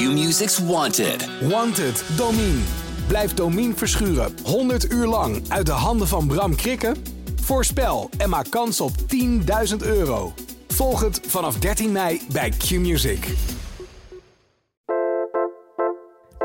Q-Music's Wanted. Wanted, Domine. Blijf Domine verschuren 100 uur lang uit de handen van Bram Krikken? Voorspel en maak kans op 10.000 euro. Volg het vanaf 13 mei bij Q-Music.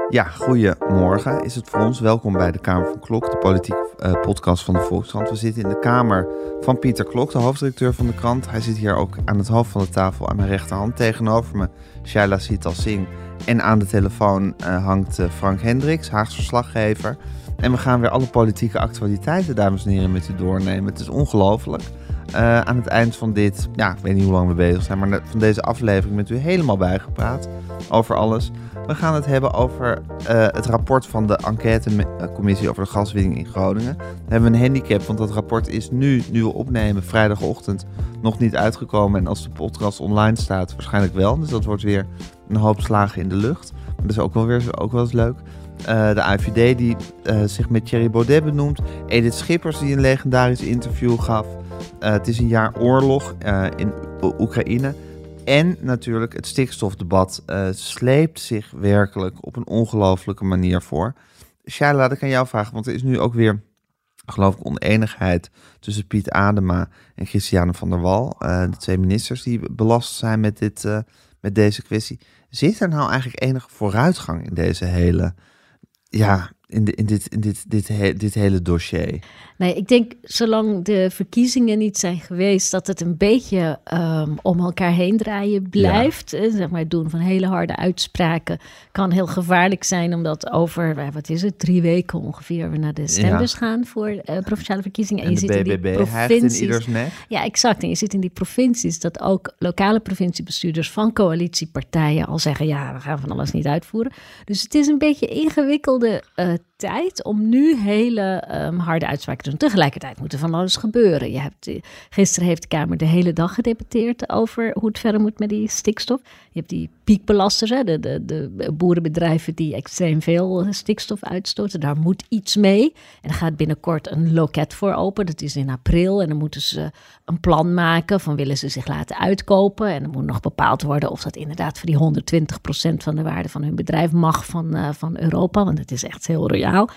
Ja, goedemorgen is het voor ons. Welkom bij de Kamer van Klok, de politieke uh, podcast van de Volkskrant. We zitten in de kamer van Pieter Klok, de hoofdredacteur van de krant. Hij zit hier ook aan het hoofd van de tafel aan mijn rechterhand tegenover me. Shaila Sital Singh. En aan de telefoon uh, hangt uh, Frank Hendricks, Haags verslaggever. En we gaan weer alle politieke actualiteiten, dames en heren, met u doornemen. Het is ongelooflijk. Uh, aan het eind van dit, ja, ik weet niet hoe lang we bezig zijn, maar van deze aflevering met u helemaal bijgepraat over alles. We gaan het hebben over het rapport van de enquêtecommissie over de gaswinning in Groningen. We hebben een handicap, want dat rapport is nu, nu we opnemen, vrijdagochtend, nog niet uitgekomen. En als de podcast online staat, waarschijnlijk wel. Dus dat wordt weer een hoop slagen in de lucht. Dat is ook wel weer ook wel eens leuk. Uh, de AVD die uh, zich met Thierry Baudet benoemt. Edith Schippers die een legendarisch interview gaf. Uh, het is een jaar oorlog in Oekraïne. En natuurlijk het stikstofdebat sleept zich werkelijk op een ongelofelijke manier voor. Shaila, laat ik aan jou vragen, want er is nu ook weer, geloof ik, oneenigheid tussen Piet Adema en Christiane van der Wal. de twee ministers die belast zijn met, dit, met deze kwestie. Zit er nou eigenlijk enige vooruitgang in deze hele ja, in, de, in, dit, in dit, dit, dit, dit hele dossier? Nee, ik denk zolang de verkiezingen niet zijn geweest, dat het een beetje um, om elkaar heen draaien blijft. Ja. Zeg maar, doen van hele harde uitspraken kan heel gevaarlijk zijn, omdat over, wat is het, drie weken ongeveer we naar de stembus ja. gaan voor uh, provinciale verkiezingen. En, en je zit BBB in die provincies. in ieders nek. Ja, exact. En je zit in die provincies dat ook lokale provinciebestuurders van coalitiepartijen al zeggen, ja, we gaan van alles niet uitvoeren. Dus het is een beetje ingewikkelde uh, but tijd om nu hele um, harde uitspraken te doen. Tegelijkertijd moet er van alles gebeuren. Je hebt, gisteren heeft de Kamer de hele dag gedebatteerd over hoe het verder moet met die stikstof. Je hebt die piekbelasters, hè, de, de, de boerenbedrijven die extreem veel stikstof uitstoten. Daar moet iets mee. En er gaat binnenkort een loket voor open. Dat is in april. En dan moeten ze een plan maken van willen ze zich laten uitkopen. En dan moet nog bepaald worden of dat inderdaad voor die 120% van de waarde van hun bedrijf mag van, uh, van Europa. Want het is echt heel royaal. well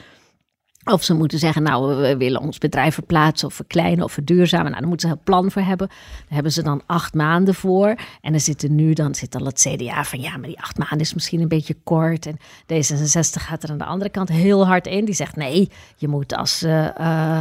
Of ze moeten zeggen, nou, we willen ons bedrijf verplaatsen of verkleinen of verduurzamen. Nou, daar moeten ze een plan voor hebben. Daar hebben ze dan acht maanden voor. En er nu, dan zit al het CDA van, ja, maar die acht maanden is misschien een beetje kort. En D66 gaat er aan de andere kant heel hard in. Die zegt, nee, je moet als, uh, uh,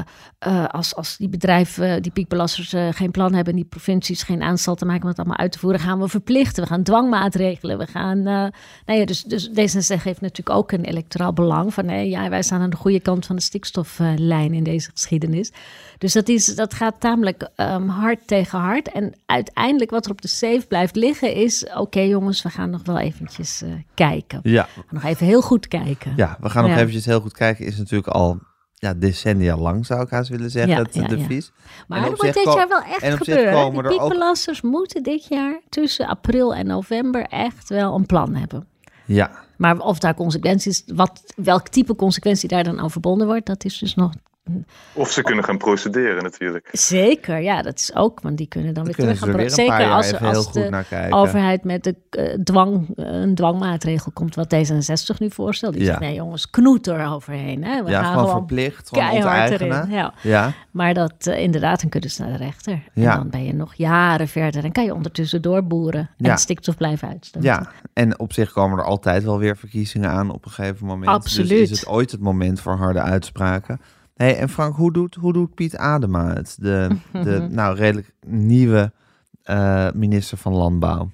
uh, als, als die bedrijven, die piekbelasters geen plan hebben... en die provincies geen aanstal te maken om het allemaal uit te voeren... gaan we verplichten, we gaan dwangmaatregelen, we gaan... nou ja, dus, dus D66 heeft natuurlijk ook een electoraal belang van... nee, ja, wij staan aan de goede kant van de stikstoflijn in deze geschiedenis. Dus dat, is, dat gaat tamelijk um, hard tegen hard. En uiteindelijk wat er op de safe blijft liggen is... oké jongens, we gaan nog wel eventjes uh, kijken. Ja. Nog even heel goed kijken. Ja, we gaan nog ja. eventjes heel goed kijken. Is natuurlijk al ja, decennia lang, zou ik haast willen zeggen, ja, ja, devies. Maar er moet dit jaar wel echt en gebeuren. De er piekbelasters ook... moeten dit jaar tussen april en november echt wel een plan hebben. Ja, maar of daar consequenties, wat, welk type consequentie daar dan aan verbonden wordt, dat is dus nog. Of ze kunnen gaan procederen natuurlijk. Zeker, ja, dat is ook, want die kunnen dan, Dan weer terug gaan er weer Zeker als, als heel goed de overheid met de uh, dwang, uh, een dwangmaatregel komt, wat D66 nu voorstelt. Die Ja. zegt, nee jongens, knoet er overheen. Hè. We ja, gaan gewoon verplicht, gewoon keihard erin. Ja. Ja, Maar dat eh, inderdaad, dan kunnen ze naar de rechter. Ja. En dan ben je nog jaren verder. Dan kan je ondertussen doorboeren en stikstof blijven uitstoten. ja, en op zich komen er altijd wel weer verkiezingen aan op een gegeven moment. Absoluut. Dus is het ooit het moment voor harde uitspraken. Hey, en Frank, hoe doet, hoe doet Piet Adema het? De, de nou, redelijk nieuwe eh, minister van Landbouw.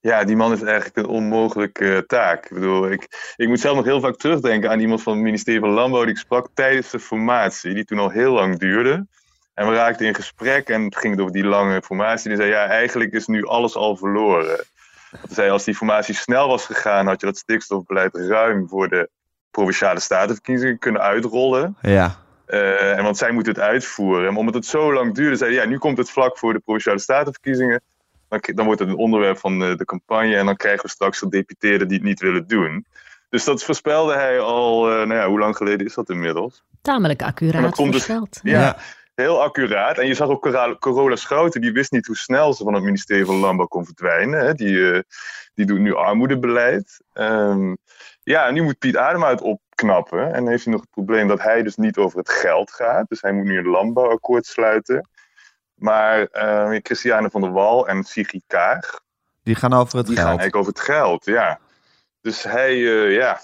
Ja, die man heeft eigenlijk een onmogelijke eh, taak. Ik bedoel, ik, ik moet zelf nog heel vaak terugdenken aan iemand van het ministerie van Landbouw die ik sprak tijdens de formatie, die toen al heel lang duurde. En we raakten in gesprek en het ging over die lange formatie. Die zei, ja, eigenlijk is nu alles al verloren. Hij zei, als die formatie snel was gegaan, had je dat stikstofbeleid ruim voor de provinciale statenverkiezingen kunnen uitrollen. Ja, en want zij moeten het uitvoeren. En omdat het zo lang duurde, zei hij, ja, nu komt het vlak voor de provinciale statenverkiezingen. Dan, dan wordt het een onderwerp van de, de campagne en dan krijgen we straks gedeputeerden die het niet willen doen. Dus dat voorspelde hij al, eh, nou ja, hoe lang geleden is dat inmiddels? Tamelijk accuraat dus- voorspeld. Ja. Ja. heel accuraat. En je zag ook Corolla Schouten, die wist niet hoe snel ze van het ministerie van Landbouw kon verdwijnen. Hè. Die, eh, die doet nu armoedebeleid. Ehm, ja, en nu moet Piet Adema het opknappen. En dan heeft hij nog het probleem dat hij dus niet over het geld gaat. Dus hij moet nu een landbouwakkoord sluiten. Maar eh, Christiane van der Wal en Sigrid Kaag, Die gaan over het die gaan geld. eigenlijk over het geld, ja. Dus hij, eh, ja,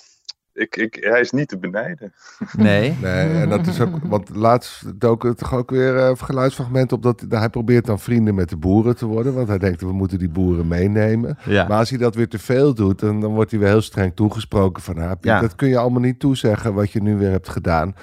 ik, ik, hij is niet te benijden. Nee. Nee, en dat is ook, want laatst dook er toch ook weer eh geluidsfragment op dat hij probeert dan vrienden met de boeren te worden, want hij denkt we moeten die boeren meenemen. Ja. Maar als hij dat weer te veel doet, dan, dan wordt hij weer heel streng toegesproken van, ah, Ja. dat kun je allemaal niet toezeggen wat je nu weer hebt gedaan.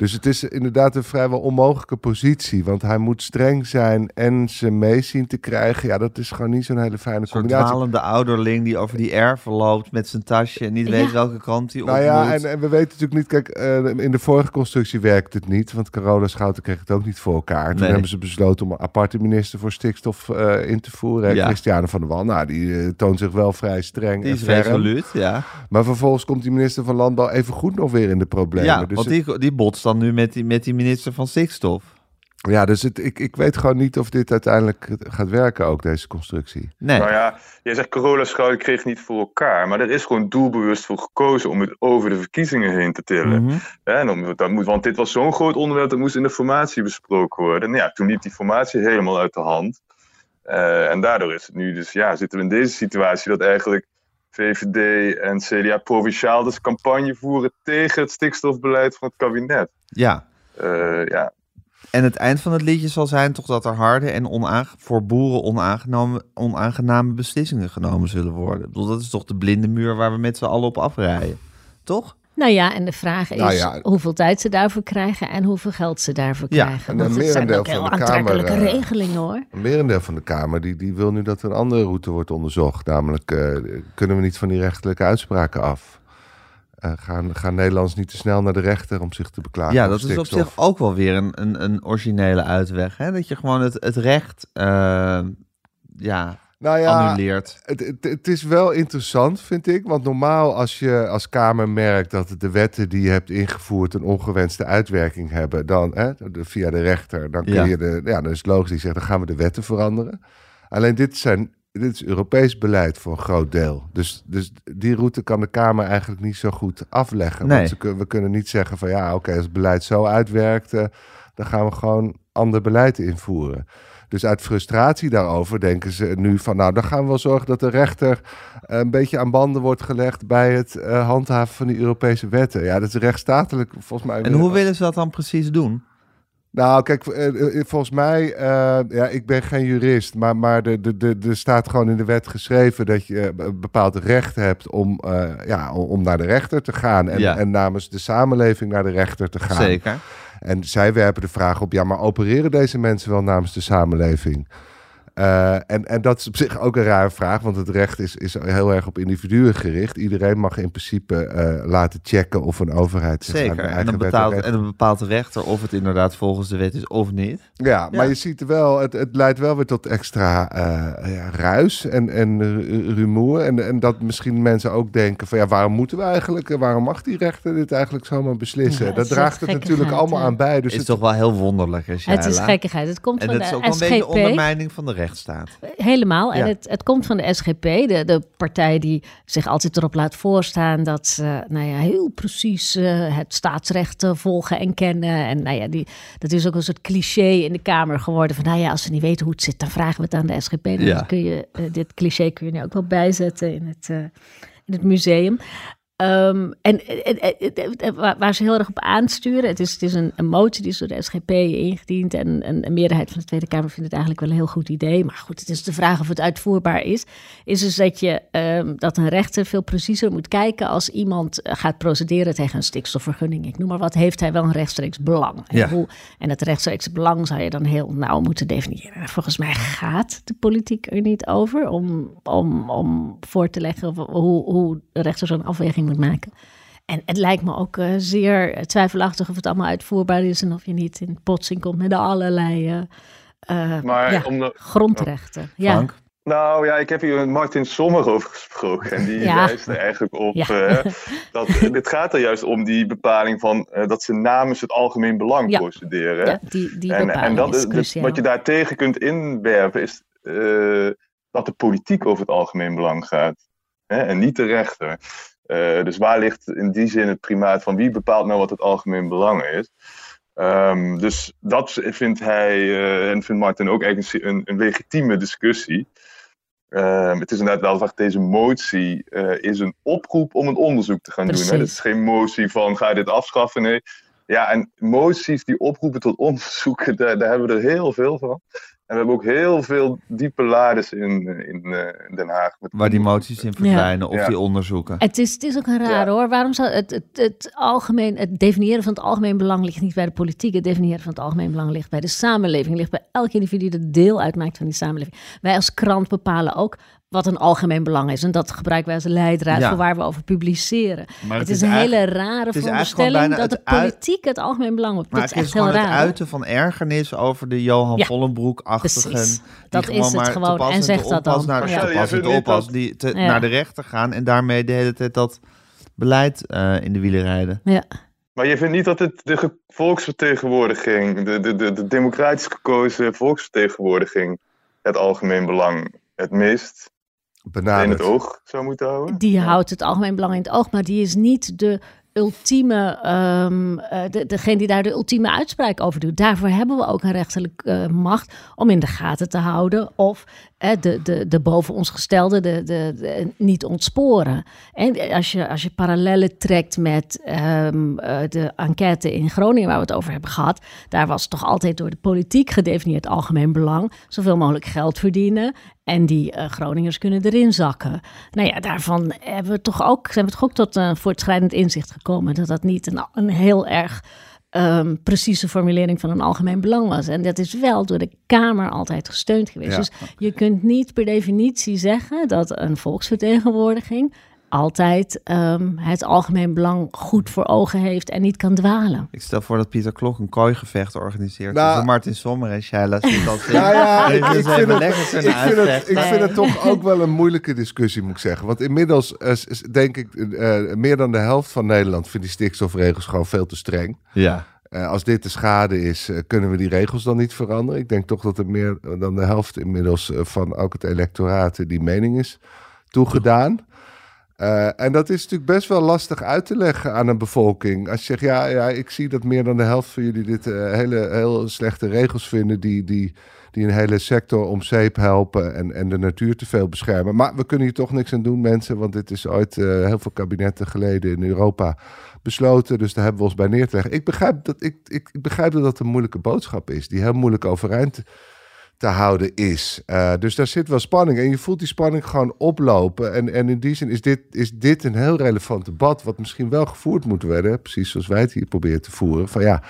Dus het is inderdaad een vrijwel onmogelijke positie, want hij moet streng zijn en ze mee zien te krijgen. Ja, dat is gewoon niet zo'n hele fijne Een combinatie. dwalende ouderling die over die erven loopt met zijn tasje en niet Ja. weet welke kant hij op Nou ja, en, en we weten natuurlijk niet, kijk, eh, in de vorige constructie werkte het niet, want Carola Schouten kreeg het ook niet voor elkaar. Toen Nee. hebben ze besloten om een aparte minister voor stikstof eh, in te voeren. Ja. Christiane van der Wal, nou, die eh, toont zich wel vrij streng Die en is ferm. resoluut, ja. Maar vervolgens komt die minister van Landbouw even goed nog weer in de problemen. Ja, dus want het- die, die botst dan nu met die, met die minister van stikstof. ja, dus het, ik, ik weet gewoon niet of dit uiteindelijk gaat werken, ook deze constructie. Nee. Nou ja, jij zegt Corolla Schouten kreeg niet voor elkaar. Maar er is gewoon doelbewust voor gekozen om het over de verkiezingen heen te tillen. Mhm. En om, dat moet, want dit was zo'n groot onderwerp, dat moest in de formatie besproken worden. Nou ja, toen liep die formatie helemaal uit de hand. Eh, en daardoor is het nu dus, ja, zitten we in deze situatie dat eigenlijk VVD en CDA provinciaal dus campagne voeren tegen het stikstofbeleid van het kabinet. Ja. Eh, ja, En het eind van het liedje zal zijn toch dat er harde en onaange- voor boeren onaangename, onaangename beslissingen genomen zullen worden. Ik bedoel, dat is toch de blinde muur waar we met z'n allen op afrijden. Toch? Nou ja, en de vraag is Nou ja. hoeveel tijd ze daarvoor krijgen en hoeveel geld ze daarvoor Ja, krijgen. Want een het zijn ook heel van de aantrekkelijke Kamer, eh, regelingen hoor. Een merendeel van de Kamer die, die wil nu dat er een andere route wordt onderzocht. Namelijk, eh, kunnen we niet van die rechterlijke uitspraken af? Eh, gaan, gaan Nederlanders niet te snel naar de rechter om zich te beklagen? ja, dat is op zich ook wel weer een, een, een originele uitweg. Hè? Dat je gewoon het, het recht eh, ja, Nou ja, annuleert. het, het, het is wel interessant, vind ik. Want normaal als je als Kamer merkt dat de wetten die je hebt ingevoerd een ongewenste uitwerking hebben, dan hè, via de rechter, dan kun Ja. je de, ja, dan is het logisch die zegt, dan gaan we de wetten veranderen. Alleen dit zijn dit is Europees beleid voor een groot deel. Dus, dus die route kan de Kamer eigenlijk niet zo goed afleggen. Nee. Want ze, we kunnen niet zeggen van ja, oké, als het beleid zo uitwerkt, dan gaan we gewoon ander beleid invoeren. Dus uit frustratie daarover denken ze nu van, nou, dan gaan we wel zorgen dat de rechter eh, een beetje aan banden wordt gelegd bij het eh, handhaven van die Europese wetten. Ja, dat is rechtsstatelijk volgens mij. En hoe willen ze dat dan precies doen? Nou, kijk, eh, eh, volgens mij, eh, ja, ik ben geen jurist, maar, maar er de, de, de staat gewoon in de wet geschreven dat je eh, een bepaald recht hebt om, eh, ja, om- om naar de rechter te gaan en, Ja. en namens de samenleving naar de rechter te gaan. Zeker. En zij werpen de vraag op, ja, maar opereren deze mensen wel namens de samenleving? Eh, en, en dat is op zich ook een rare vraag, want het recht is, is heel erg op individuen gericht. Iedereen mag in principe eh, laten checken of een overheid zich aan de Zeker. En eigen dan, betaalt, en dan bepaalt de rechter of het inderdaad volgens de wet is of niet. Ja, maar je ziet wel, het, het leidt wel weer tot extra eh, ja, ruis en, en ru- rumoer. En, en dat misschien mensen ook denken van ja, waarom moeten we eigenlijk, waarom mag die rechter dit eigenlijk zomaar beslissen? Ja, dat is draagt het natuurlijk allemaal aan bij. Dus is het, toch wel heel wonderlijk, hè, Het is gekkigheid. Het komt En van dat is de ook wel een beetje ondermijning van de rechtsstaat. Helemaal. En Ja. het, het komt van de SGP, de, de partij die zich altijd erop laat voorstaan dat ze nou ja, heel precies eh, het staatsrecht eh, volgen en kennen. En nou ja, die, dat is ook een soort cliché in de Kamer geworden. Van nou ja, als we niet weten hoe het zit, dan vragen we het aan de SGP. Dan Ja. kun je, eh, dit cliché kun je nu ook wel bijzetten in het, eh, in het museum. Ehm, en waar- ze heel erg op aansturen, het is, het is een, een motie die is door de SGP ingediend en een, een meerderheid van de Tweede Kamer vindt het eigenlijk wel een heel goed idee. Maar goed, het is de vraag of het uitvoerbaar is. Is dus dat, je, ehm, dat een rechter veel preciezer moet kijken als iemand eh, gaat procederen tegen een stikstofvergunning. Ik noem maar wat, heeft hij wel een rechtstreeks belang? En, hoe, en dat rechtstreeks belang zou je dan heel nauw moeten definiëren. Volgens mij gaat de politiek er niet over om, om, om voor te leggen hoe, hoe de rechter zo'n afweging moet maken. En het lijkt me ook eh, zeer twijfelachtig of het allemaal uitvoerbaar is en of je niet in botsing komt met allerlei eh, eh, Maar ja, om de- grondrechten. Ja. Frank? Nou ja, ik heb hier met Martin Sommer over gesproken. En die Ja. wijst er eigenlijk op. Ja. eh, dat, dit gaat er juist om die bepaling van eh, dat ze namens het algemeen belang Ja. procederen. hè. Ja, die, die en, bepaling en dat is dus wat je daar tegen kunt inwerpen is eh, dat de politiek over het algemeen belang gaat. Hè? En niet de rechter. Eh, dus waar ligt in die zin het primaat van wie bepaalt nou wat het algemeen belang is? Ehm, dus dat vindt hij eh, en vindt Martin ook eigenlijk een, een, legitieme discussie. Ehm, het is inderdaad wel dat deze motie eh, is een oproep om een onderzoek te gaan doen. Hè? Het is geen motie van ga je dit afschaffen. Nee. Ja, en moties die oproepen tot onderzoeken, daar, daar hebben we er heel veel van. En we hebben ook heel veel diepe lades in, eh, in eh, Den Haag. met Waar die moties in verdwijnen of Ja. die onderzoeken. Het is, het is ook een raar Ja. hoor. Waarom zou het, het, het, algemeen, het definiëren van het algemeen belang ligt niet bij de politiek. Het definiëren van het algemeen belang ligt bij de samenleving. Ligt bij elk individu dat deel uitmaakt van die samenleving. Wij als krant bepalen ook wat een algemeen belang is. En dat gebruiken wij als leidraad Ja. voor waar we over publiceren. Maar het, is een hele rare bijna dat de politiek het algemeen belang bepaalt. Maar Dat het is is echt heel gewoon raar. het uiten van ergernis over de Johan Ja, Vollenbroek-achtigen. Dat gewoon is het gewoon. En zegt dat dan. Naar, Ja. die te, Ja. naar de rechter gaan en daarmee de hele tijd dat beleid eh, in de wielen rijden. Ja. Maar je vindt niet dat het de ge- volksvertegenwoordiging, de, de, de, de democratisch gekozen volksvertegenwoordiging, het algemeen belang het meest in Benaderd. het oog zou moeten houden? Die houdt het algemeen belang in het oog, maar die is niet de ultieme, ehm, eh, de, degene die daar de ultieme uitspraak over doet. Daarvoor hebben we ook een rechterlijke eh, macht om in de gaten te houden of eh, de, de, de boven ons gestelde de, de, de- niet ontsporen. En als je, als je parallellen trekt met ehm, eh, de enquête in Groningen waar we het over hebben gehad, daar was toch altijd door de politiek gedefinieerd algemeen belang, zoveel mogelijk geld verdienen en die eh, Groningers kunnen erin zakken. Nou ja, daarvan hebben we toch ook, zijn we toch ook tot een voortschrijdend inzicht gekomen dat dat niet een, een heel erg ehm, precieze formulering van een algemeen belang was. En dat is wel door de Kamer altijd gesteund geweest. Ja. Dus je kunt niet per definitie zeggen dat een volksvertegenwoordiging altijd ehm, het algemeen belang goed voor ogen heeft en niet kan dwalen. Ik stel voor dat Pieter Klok een kooigevecht organiseert Nou- tussen Martin Sommer en Shaila Ja, ja, ik, ik, vind het, ik, vind het, uitvechten. ik vind het toch ook wel een moeilijke discussie, moet ik zeggen. Want inmiddels eh, denk ik, eh, meer dan de helft van Nederland vindt die stikstofregels gewoon veel te streng. Ja. Eh, als dit de schade is, kunnen we die regels dan niet veranderen? Ik denk toch dat er meer dan de helft inmiddels van ook het electoraat die mening is toegedaan. Eh, en dat is natuurlijk best wel lastig uit te leggen aan een bevolking. Als je zegt, ja, ja ik zie dat meer dan de helft van jullie dit eh, hele heel slechte regels vinden... die, die, die een hele sector om zeep helpen en, en de natuur te veel beschermen. Maar we kunnen hier toch niks aan doen, mensen... want dit is ooit eh, heel veel kabinetten geleden in Europa besloten. Dus daar hebben we ons bij neer te leggen. Ik begrijp dat, ik, ik, ik begrijp dat dat een moeilijke boodschap is... die heel moeilijk overeind te houden is. Eh, dus daar zit wel spanning. En je voelt die spanning gewoon oplopen. En, en in die zin is dit, is dit een heel relevant debat... wat misschien wel gevoerd moet worden. Precies zoals wij het hier proberen te voeren. Van ja,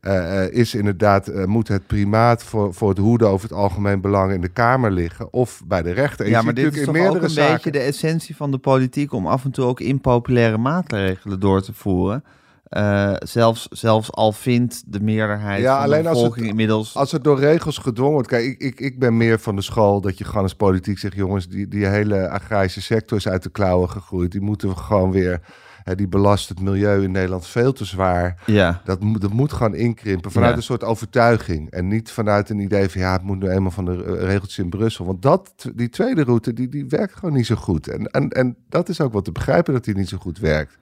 eh, eh, is inderdaad... moet het primaat voor, voor het hoeden over het algemeen belang... in de Kamer liggen of bij de rechter? Ja, maar dit is toch ook een meerdere beetje de essentie van de politiek om af en toe ook impopulaire maatregelen door te voeren. Eh, zelfs, zelfs al vindt de meerderheid Ja, van alleen de als het- inmiddels... Als het door regels gedwongen wordt. Kijk, ik, ik, ik ben meer van de school dat je gewoon als politiek zegt: jongens, die, die hele agrarische sector is uit de klauwen gegroeid. Die moeten we gewoon weer. Hè, die belast het milieu in Nederland veel te zwaar. Ja, Dat moet, dat moet gewoon inkrimpen vanuit Ja. een soort overtuiging. En niet vanuit een idee van ja, het moet nu eenmaal van de eh, regeltjes in Brussel. Want dat, die tweede route, die, die werkt gewoon niet zo goed. En, en, en dat is ook wat te begrijpen dat die niet zo goed werkt.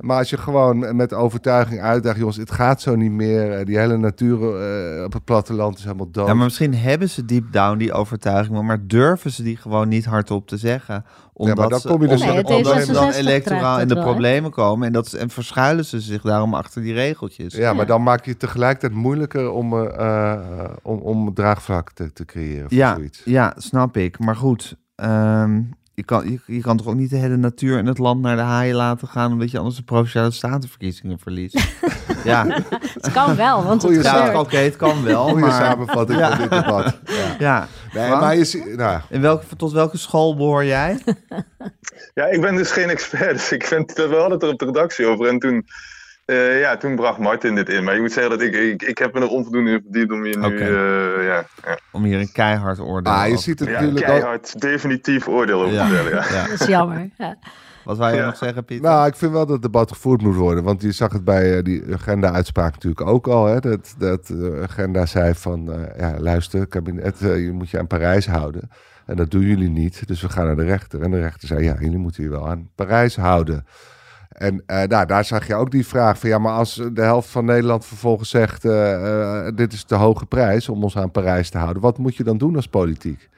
Maar als je gewoon met overtuiging uitdaagt, jongens, het gaat zo niet meer. Eh, Die hele natuur eh, op het platteland is helemaal dood. ja, maar misschien hebben ze deep down die overtuiging, maar durven ze die gewoon niet hardop te zeggen. Omdat maar dan ze, kom je dus Nee, omdat D66 ze dan electoraal in de wel, problemen komen en, dat, en verschuilen ze zich daarom achter die regeltjes. Ja, maar dan maak je het tegelijkertijd moeilijker om, eh, eh, om, om draagvlak te, te creëren voor Ja, zoiets. ja, snap ik. Maar goed, ehm, je, kan, je, je kan toch ook niet de hele natuur en het land naar de haaien laten gaan... omdat je anders de Provinciale Statenverkiezingen verliest. ja, Het kan wel, want het ja oké, het kan wel, Goeie maar... samenvatting Ja. van dit debat. Ja. Ja, Nee, maar je, nou, in welke, tot welke school behoor jij? Ja, ik ben dus geen expert, dus ik vind, we hadden het er op de redactie over. En toen Eh, ja, toen bracht Martin dit in. Maar ik moet zeggen dat ik, ik, ik heb me er onvoldoende in verdiend om hier nu... Eh, ja, ja. Om hier een keihard oordeel Ah, je over ziet te het ja, natuurlijk keihard definitief oordeel over Ja. te vellen, ja. Ja. Dat is jammer. Ja. Wat wou je Ja. nog zeggen, Pieter? Nou, ik vind wel dat het debat gevoerd moet worden. Want je zag het bij eh, die agenda-uitspraak natuurlijk ook al. Hè, dat, dat de agenda zei van, eh, ja, luister, kabinet, eh, je moet je aan Parijs houden. En dat doen jullie niet, dus we gaan naar de rechter. En de rechter zei, ja, jullie moeten je wel aan Parijs houden. En eh, nou, daar zag je ook die vraag van, ja, maar als de helft van Nederland vervolgens zegt, eh, eh, dit is te hoge prijs om ons aan Parijs te houden. Wat moet je dan doen als politiek?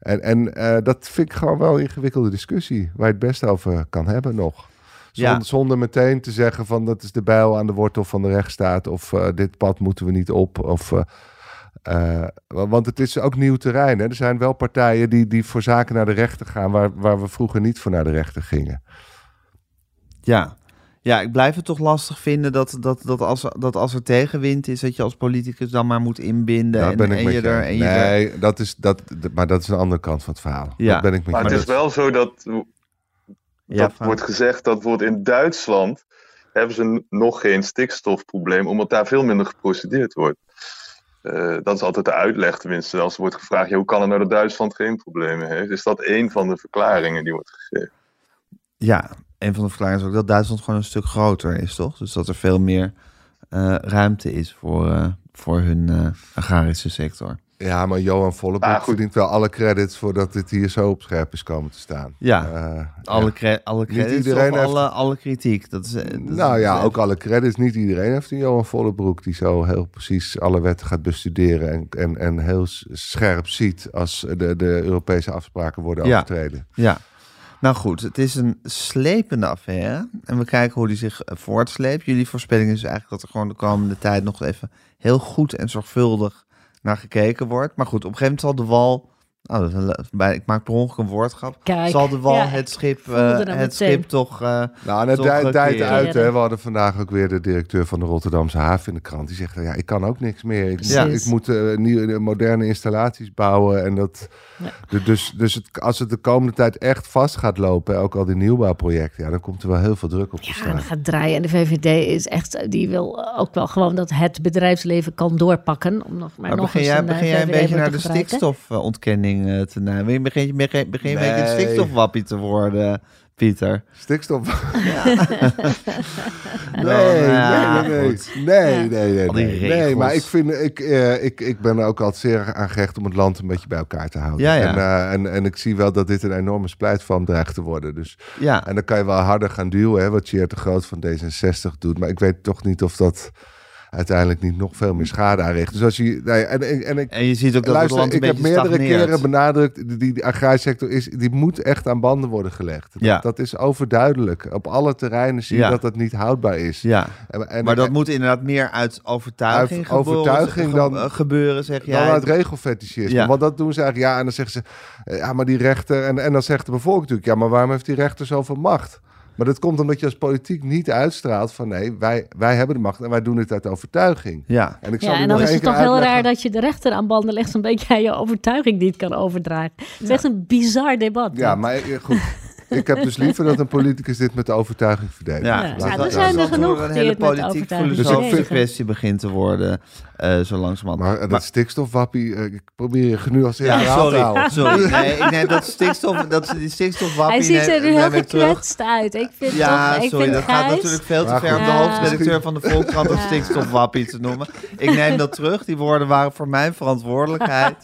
En, en dat vind ik gewoon wel een ingewikkelde discussie, waar je het best over kan hebben nog. Zonder, Ja. zonder meteen te zeggen van dat is de bijl aan de wortel van de rechtsstaat of dit pad moeten we niet op. Of, wa- want het is ook nieuw terrein. Hè? Er zijn wel partijen die, die voor zaken naar de rechter gaan waar, waar we vroeger niet voor naar de rechter gingen. Ja. Ja, ik blijf het toch lastig vinden dat, dat, dat, als, er- dat als er tegenwind is, dat je als politicus dan maar moet inbinden. Daar en, ben ik en met je je. er, en je er- nee, dat is, dat, maar dat is een andere kant van het verhaal. Ja. Dat ben ik met Maar je het is wel zo dat, dat Ja, wordt gezegd dat bijvoorbeeld in Duitsland hebben ze nog geen stikstofprobleem, omdat daar veel minder geprocedeerd wordt. Eh, dat is altijd de uitleg, tenminste. Als er wordt gevraagd, ja, hoe kan het nou dat Duitsland geen problemen heeft? Is dat een van de verklaringen die wordt gegeven? Ja, een van de verklaringen is ook dat Duitsland gewoon een stuk groter is, toch? Dus dat er veel meer eh, ruimte is voor, eh, voor hun eh, agrarische sector. Ja, maar Johan Vollebroek Ah, goed. verdient wel alle credits voordat dit hier zo op scherp is komen te staan. Ja, Eh, alle, ja. cre- alle Niet credits iedereen of heeft- alle, alle kritiek. Dat is, Nou ja, ook alle credits. Niet iedereen heeft een Johan Vollebroek die zo heel precies alle wetten gaat bestuderen en, en, en heel scherp ziet als de, de Europese afspraken worden Ja. overtreden. Ja. Nou goed, het is een slepende affaire. En we kijken hoe die zich eh, voortsleept. Jullie voorspelling is eigenlijk dat er gewoon de komende tijd nog even heel goed en zorgvuldig naar gekeken wordt. Maar goed, op een gegeven moment zal de wal. Oh, een ik maak per ongeluk een woordgrap. Kijk, zal de wal ja, het schip, eh, hem het meteen. schip toch. eh, Nou, keer. uit. Hè. We hadden vandaag ook weer de directeur van de Rotterdamse haven in de krant. Die zegt, ja, ik kan ook niks meer. Ik, Ja. moet, ik moet eh, nieuwe, moderne installaties bouwen. En dat, Ja. dus dus het, als het de komende tijd echt vast gaat lopen, ook al die nieuwbouwprojecten, ja, dan komt er wel heel veel druk op te Ja, staan. dat gaat draaien. En de VVD is echt, die wil ook wel gewoon dat het bedrijfsleven kan doorpakken. Om nog maar, maar nog begin eens jij, een, begin jij een beetje naar de gebruiken. stikstofontkenning eh, te neigen? Begin je, begin, begin je een beetje een Nee. stikstofwappie te worden, Pieter? Stikstof. Nee, ja, nee, nee, nee. Nee, maar ik, vind, ik, eh, ik, ik ben er ook altijd zeer aan gehecht om het land een beetje bij elkaar te houden. Ja, ja. En, eh, en, en ik zie wel dat dit een enorme splijtvorm dreigt te worden. Dus, Ja, en dan kan je wel harder gaan duwen, hè, wat Cheer de Groot van D66 doet. Maar ik weet toch niet of dat uiteindelijk niet nog veel meer schade aanricht. Dus als je... Nee, en, en, en ik, en je ziet ook dat Luister, het ik heb meerdere stagneert. keren benadrukt, die, die, die agrarische sector is, die moet echt aan banden worden gelegd. Dat, Ja. dat is overduidelijk. Op alle terreinen zie je Ja. dat dat niet houdbaar is. Ja, En, en- maar dat moet inderdaad meer uit overtuiging, Uit gebeuren, overtuiging dan- eh, gebeuren, zeg dan jij. uit regelfetichisme. Ja. Want dat doen ze eigenlijk. Ja, en dan zeggen ze, eh, ja, maar die rechter... En, en dan zegt de bevolking natuurlijk, ja, maar waarom heeft die rechter zoveel macht? Maar dat komt omdat je als politiek niet uitstraalt van... nee, wij, wij hebben de macht en wij doen het uit overtuiging. Ja, En ik zal Ja, en nog dan is het toch heel raar dat je de rechter aan banden legt, omdat jij je overtuiging niet kan overdragen. Het is echt een bizar debat. Ja, dit. maar eh, goed. ik heb dus liever dat een politicus dit met de overtuiging verdedigt. ja. Ja, er zijn er genoeg een die hele het met politiek overtuiging filosofische verdedigen. kwestie begint te worden, eh zo langzamerhand. Maar eh, dat stikstofwappie, eh, ik probeer je genuanceerd Ja, te sorry. houden. sorry. Nee, ik neem dat stikstof, dat ze die stikstofwappie... Hij ziet er nu heel gekwetst uit. Ik vind Ja, toch, ik sorry, vind dat gaat natuurlijk veel te Maar ver om de Ja. hoofdredacteur van de Volkskrant een Ja. stikstofwappie te noemen. Ik neem dat terug. Die woorden waren voor mijn verantwoordelijkheid.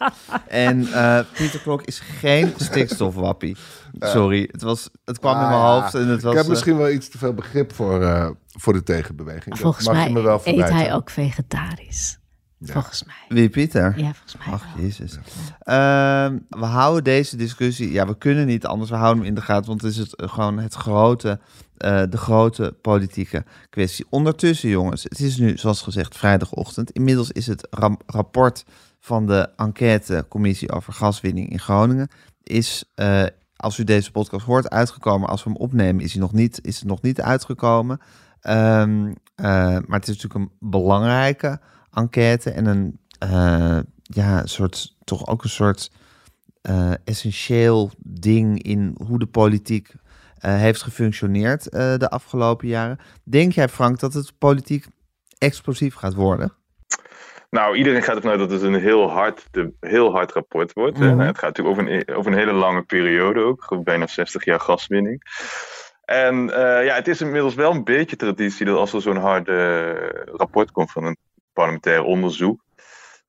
En eh, Pieter Klok is geen stikstofwappie. Sorry, het, was, het kwam in Ah, mijn ja. hoofd. En het was, ik heb misschien wel iets te veel begrip voor, eh, voor de tegenbeweging. Dat Volgens mag mij je me wel eet hij ook vegetarisch. Volgens mij. Wie, Pieter? Ja, volgens mij Ach, wel. jezus. Ehm, we houden deze discussie... Ja, we kunnen niet anders. We houden hem in de gaten, want het is het, eh, gewoon het grote... eh, de grote politieke kwestie. Ondertussen, jongens, het is nu, zoals gezegd, vrijdagochtend. Inmiddels is het rapport van de enquêtecommissie over gaswinning in Groningen... is, eh, als u deze podcast hoort, uitgekomen. Als we hem opnemen, is, hij nog niet, is het nog niet uitgekomen. Ehm, eh, maar het is natuurlijk een belangrijke enquête en een eh, ja, soort, toch ook een soort eh, essentieel ding in hoe de politiek heeft gefunctioneerd de afgelopen jaren. Denk jij, Frank, dat het politiek explosief gaat worden? Nou, iedereen gaat ervan uit dat het een heel hard, de, heel hard rapport wordt. hè. Mhm. Het gaat natuurlijk over een, over een hele lange periode ook, bijna 60 jaar gaswinning. En eh, ja, het is inmiddels wel een beetje traditie dat als er zo'n hard eh, rapport komt van een parlementair onderzoek,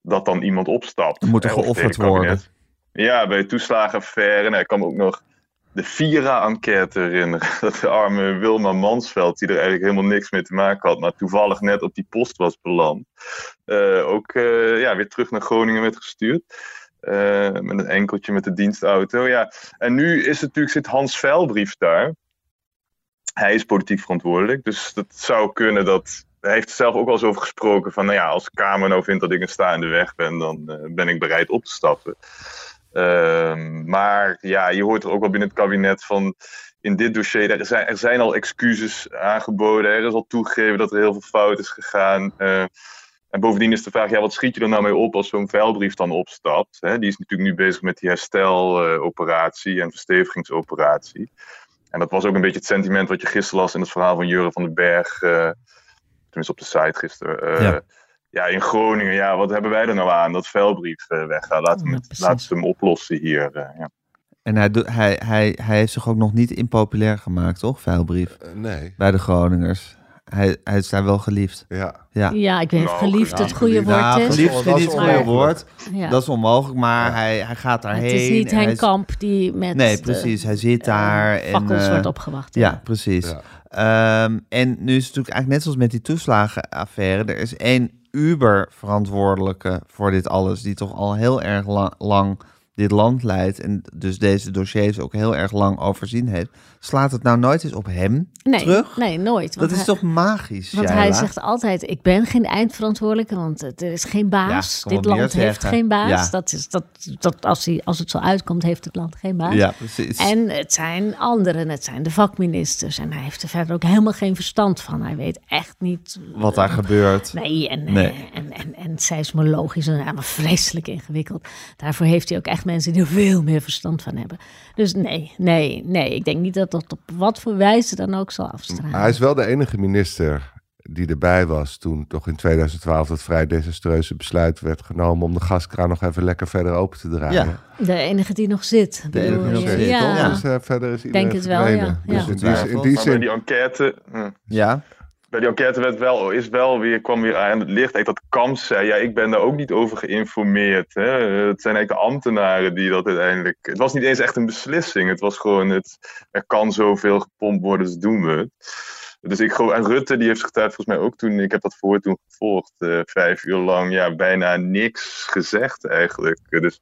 dat dan iemand opstapt. Moet er geofferd worden. Ja, bij de toeslagenaffaire. Nou, ik kan me ook nog de Vira-enquête herinneren. Dat de arme Wilma Mansveld, die er eigenlijk helemaal niks mee te maken had, maar toevallig net op die post was beland, eh, ook eh, ja, weer terug naar Groningen werd gestuurd. Met een enkeltje met de dienstauto. Ja. En nu is het natuurlijk, zit Hans Veilbrief daar. Hij is politiek verantwoordelijk. Dus dat zou kunnen dat. Hij heeft zelf ook wel eens over gesproken. Van nou ja, als Kamer nou vindt dat ik een sta in de weg ben, dan eh, ben ik bereid op te stappen. Ehm, maar ja, je hoort er ook wel binnen het kabinet van. In dit dossier, er zijn, er zijn al excuses aangeboden. Er is al toegegeven dat er heel veel fout is gegaan. Eh, en bovendien is de vraag, ja, wat schiet je er nou mee op als zo'n vuilbrief dan opstapt? Die is natuurlijk nu bezig met die hersteloperatie en verstevigingsoperatie. En dat was ook een beetje het sentiment wat je gisteren las in het verhaal van Jurre van den Berg. eh, tenminste op de site gisteren. eh, Ja. ja. in Groningen, ja, wat hebben wij er nou aan? Dat vuilbrief eh, weggaat. Laten we, Ja, het- we hem oplossen hier. eh, ja. En hij, hij, hij, hij heeft zich ook nog niet impopulair gemaakt, toch? Vuilbrief. Nee, Bij de Groningers. Hij, hij is daar wel geliefd. ja. Ja. Ja, ik weet niet of Nou, geliefd ja, het goede geliefd. woord Nou, is. geliefd is niet het goede woord. Ja. Dat is onmogelijk, maar hij, hij gaat daarheen. het is niet Henk Kamp die met Nee, de, precies. Hij zit eh, daar. en, fakkels eh, wordt opgewacht. Ja, precies. Ja. Ehm, en nu is het natuurlijk eigenlijk net zoals met die toeslagenaffaire. Er is één Uber-verantwoordelijke voor dit alles, die toch al heel erg la- lang dit land leidt. En dus deze dossiers ook heel erg lang overzien heeft. Slaat het nou nooit eens op hem nee, terug? Nee, nooit. Dat is hij- toch magisch, Want Shaila? hij zegt altijd, ik ben geen eindverantwoordelijke, want er is geen baas. Ja, Dit land heeft geen baas. Ja. Dat is, dat, dat, als, hij, als het zo uitkomt, heeft het land geen baas. Ja, precies. En het zijn anderen, het zijn de vakministers. En hij heeft er verder ook helemaal geen verstand van. Hij weet echt niet... Wat daar gebeurt. Nee, en, eh, Nee. en, en, en seismologisch en allemaal vreselijk ingewikkeld. Daarvoor heeft hij ook echt mensen die er veel meer verstand van hebben. Dus nee, nee, nee. Ik denk niet dat dat op wat voor wijze dan ook zal afstralen. Hij is wel de enige minister die erbij was toen toch in 2012 dat vrij desastreuze besluit werd genomen om de gaskraan nog even lekker verder open te draaien. Ja. De enige die nog zit. De enige die nog zit, ja. Dus, eh, verder is iedereen Denk het wel, verdwenen. ja. Dus Ja. in die, in die Maar zin... die enquête. hm. Ja, bij die enquête werd wel, is wel weer, kwam weer aan het licht dat Kamps zei, ja, ik ben daar ook niet over geïnformeerd. Hè. Het zijn eigenlijk de ambtenaren die dat uiteindelijk... Het was niet eens echt een beslissing. Het was gewoon, het, er kan zoveel gepompt worden, dus doen we het. Dus ik geloof, en Rutte die heeft getuigd volgens mij ook toen, ik heb dat voor toen gevolgd, eh, vijf uur lang, ja, bijna niks gezegd eigenlijk. Dus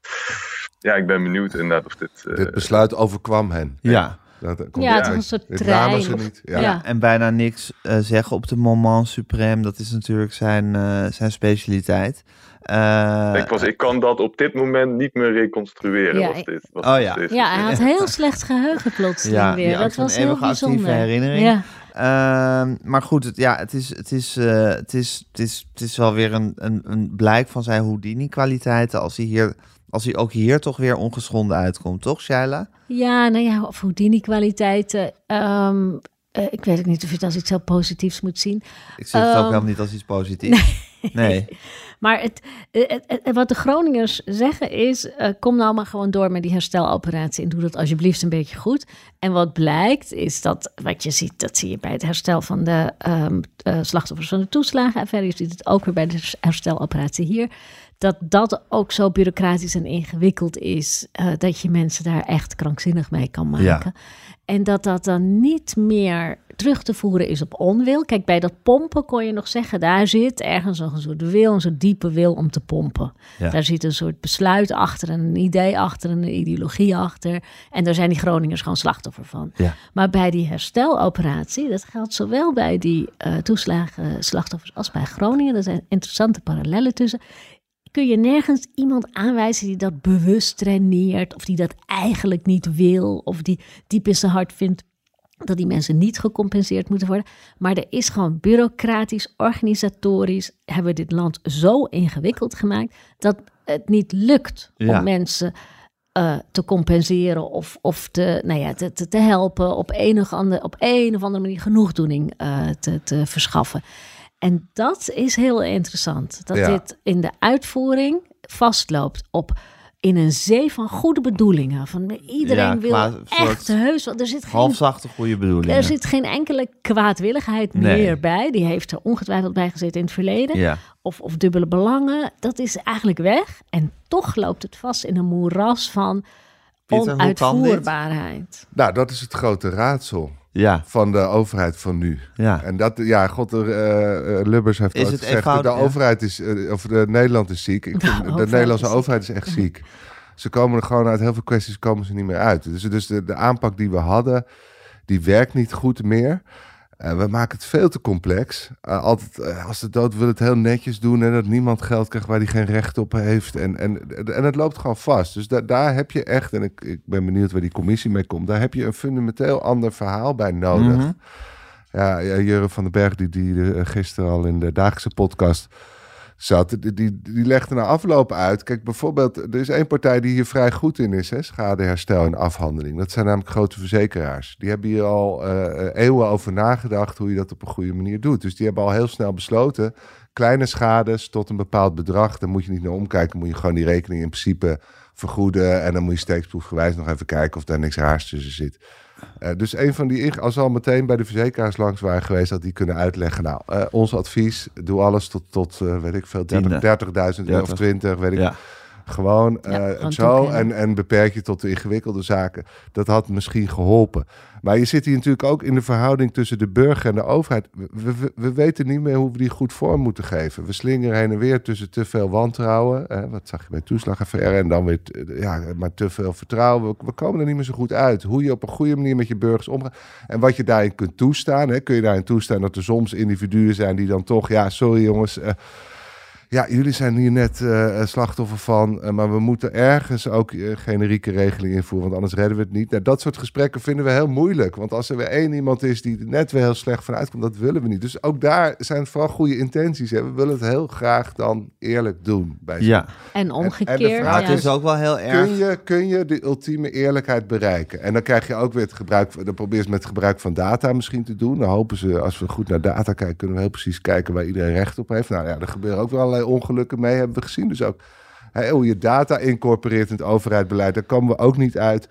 ja, ik ben benieuwd inderdaad of dit... eh, Dit besluit overkwam hen. ja. Dat, dat komt Ja, het uit. was een soort trein. niet. Ja. Ja. En bijna niks eh, zeggen op de moment suprême. Dat is natuurlijk zijn, eh, zijn specialiteit. Eh, ik, was, ik kan dat op dit moment niet meer reconstrueren. Ja, was dit, was Oh ja. dit. Ja, hij had heel slecht geheugen plotseling Ja, weer. Dat was heel bijzonder. herinnering. Ja. Ehm, maar goed, het, ja, het, is, het, is, eh, het, is, het, is, het is wel weer een, een, een blijk van zijn Houdini-kwaliteiten. Als hij, hier, als hij ook hier toch weer ongeschonden uitkomt, toch, Shaila? Ja, nou ja, of Houdini-kwaliteiten. ehm, eh, ik weet het niet of je het als iets heel positiefs moet zien. Ik zeg het ook Ehm, helemaal niet als iets positiefs. Nee. Maar het, eh, het- het- wat de Groningers zeggen is: eh, kom nou maar gewoon door met die hersteloperatie en doe dat alsjeblieft een beetje goed. En wat blijkt is dat, wat je ziet, dat zie je bij het herstel van de ehm, eh, slachtoffers van de toeslagenaffaire. Je ziet het ook weer bij de hersteloperatie hier. Dat dat ook zo bureaucratisch en ingewikkeld is, eh, dat je mensen daar echt krankzinnig mee kan maken. Ja. En dat dat dan niet meer terug te voeren is op onwil. Kijk, bij dat pompen kon je nog zeggen, daar zit ergens nog een soort wil, een soort diepe wil om te pompen. Ja. Daar zit een soort besluit achter, en een idee achter, en een ideologie achter. En daar zijn die Groningers gewoon slachtoffer van. Ja. Maar bij die hersteloperatie, dat geldt zowel bij die eh toeslagen slachtoffers als bij Groningen. Er zijn interessante parallellen tussen kun je nergens iemand aanwijzen die dat bewust traineert, of die dat eigenlijk niet wil, of die diep in zijn hart vindt dat die mensen niet gecompenseerd moeten worden. Maar er is gewoon bureaucratisch, organisatorisch, hebben we dit land zo ingewikkeld gemaakt dat het niet lukt Ja. om mensen eh, te compenseren of, of te, nou ja, te, te, te helpen op een, of andere, op een of andere manier genoegdoening uh, te, te verschaffen. En dat is heel interessant. Dat Ja. dit in de uitvoering vastloopt op in een zee van goede bedoelingen. Van iedereen Ja, wil echt heus. wel- Er zit geen Halfzachte goede bedoelingen. er zit geen enkele kwaadwilligheid Nee. meer bij. Die heeft er ongetwijfeld bij gezeten in het verleden. Ja. Of, of dubbele belangen. Dat is eigenlijk weg. En toch loopt het vast in een moeras van onuitvoerbaarheid. Nou, dat is het grote raadsel Ja, van de overheid van nu. ja. En dat, ja, god, eh, Lubbers heeft het gezegd, de overheid is, eh, of de Nederland is ziek. Ik De vind, de, Nederlandse is overheid is echt ziek. Ze komen er gewoon uit heel veel kwesties komen ze niet meer uit. Dus, dus de, de aanpak die we hadden, die werkt niet goed meer. Eh, we maken het veel te complex. Eh, altijd, eh, als de dood wil het heel netjes doen en dat niemand geld krijgt waar hij geen recht op heeft. En, en, en het loopt gewoon vast. Dus da- daar heb je echt, en ik, ik ben benieuwd waar die commissie mee komt, daar heb je een fundamenteel ander verhaal bij nodig. Mhm. Ja, ja, Jurre van den Berg, die, die gisteren al in de dagelijkse podcast die, die, die legde na afloop uit. Kijk, bijvoorbeeld, er is één partij die hier vrij goed in is, hè, schadeherstel en afhandeling. Dat zijn namelijk grote verzekeraars. Die hebben hier al eh, eeuwen over nagedacht hoe je dat op een goede manier doet. Dus die hebben al heel snel besloten, kleine schades tot een bepaald bedrag, daar moet je niet naar omkijken, moet je gewoon die rekening in principe vergoeden. En dan moet je steeksproefgewijs nog even kijken of daar niks raars tussen zit. Eh, dus een van die, als we al meteen bij de verzekeraars langs waren geweest, had die kunnen uitleggen. Nou, eh, ons advies, doe alles tot, tot eh, weet ik veel, 30 30.000 euro of 20, weet ik. Ja. Gewoon Ja, eh, zo en, en beperk je tot de ingewikkelde zaken. Dat had misschien geholpen. Maar je zit hier natuurlijk ook in de verhouding tussen de burger en de overheid. We, we, we weten niet meer hoe we die goed vorm moeten geven. We slingeren heen en weer tussen te veel wantrouwen. Hè, wat zag je bij toeslagaffaire en dan weer t- ja, maar te veel vertrouwen. We, we komen er niet meer zo goed uit. Hoe je op een goede manier met je burgers omgaat. En wat je daarin kunt toestaan. Hè, kun je daarin toestaan dat er soms individuen zijn die dan toch... Ja, sorry jongens... eh, ja, jullie zijn hier net eh, slachtoffer van, eh, maar we moeten ergens ook eh, generieke regelingen invoeren, want anders redden we het niet. Nou, dat soort gesprekken vinden we heel moeilijk, want als er weer één iemand is die er net weer heel slecht van uitkomt, dat willen we niet. Dus ook daar zijn vooral goede intenties. Hè. We willen het heel graag dan eerlijk doen. Bij ja. En de omgekeerd. vraag Maar ja, het is ook wel heel erg... Kun je, kun je de ultieme eerlijkheid bereiken? En dan krijg je ook weer het gebruik, dan probeer je het met het gebruik van data misschien te doen. Dan hopen ze, als we goed naar data kijken, kunnen we heel precies kijken waar iedereen recht op heeft. Nou ja, er gebeuren ook wel ongelukken mee, hebben we gezien. Dus ook hoe je data incorporeert in het overheidsbeleid, daar komen we ook niet uit.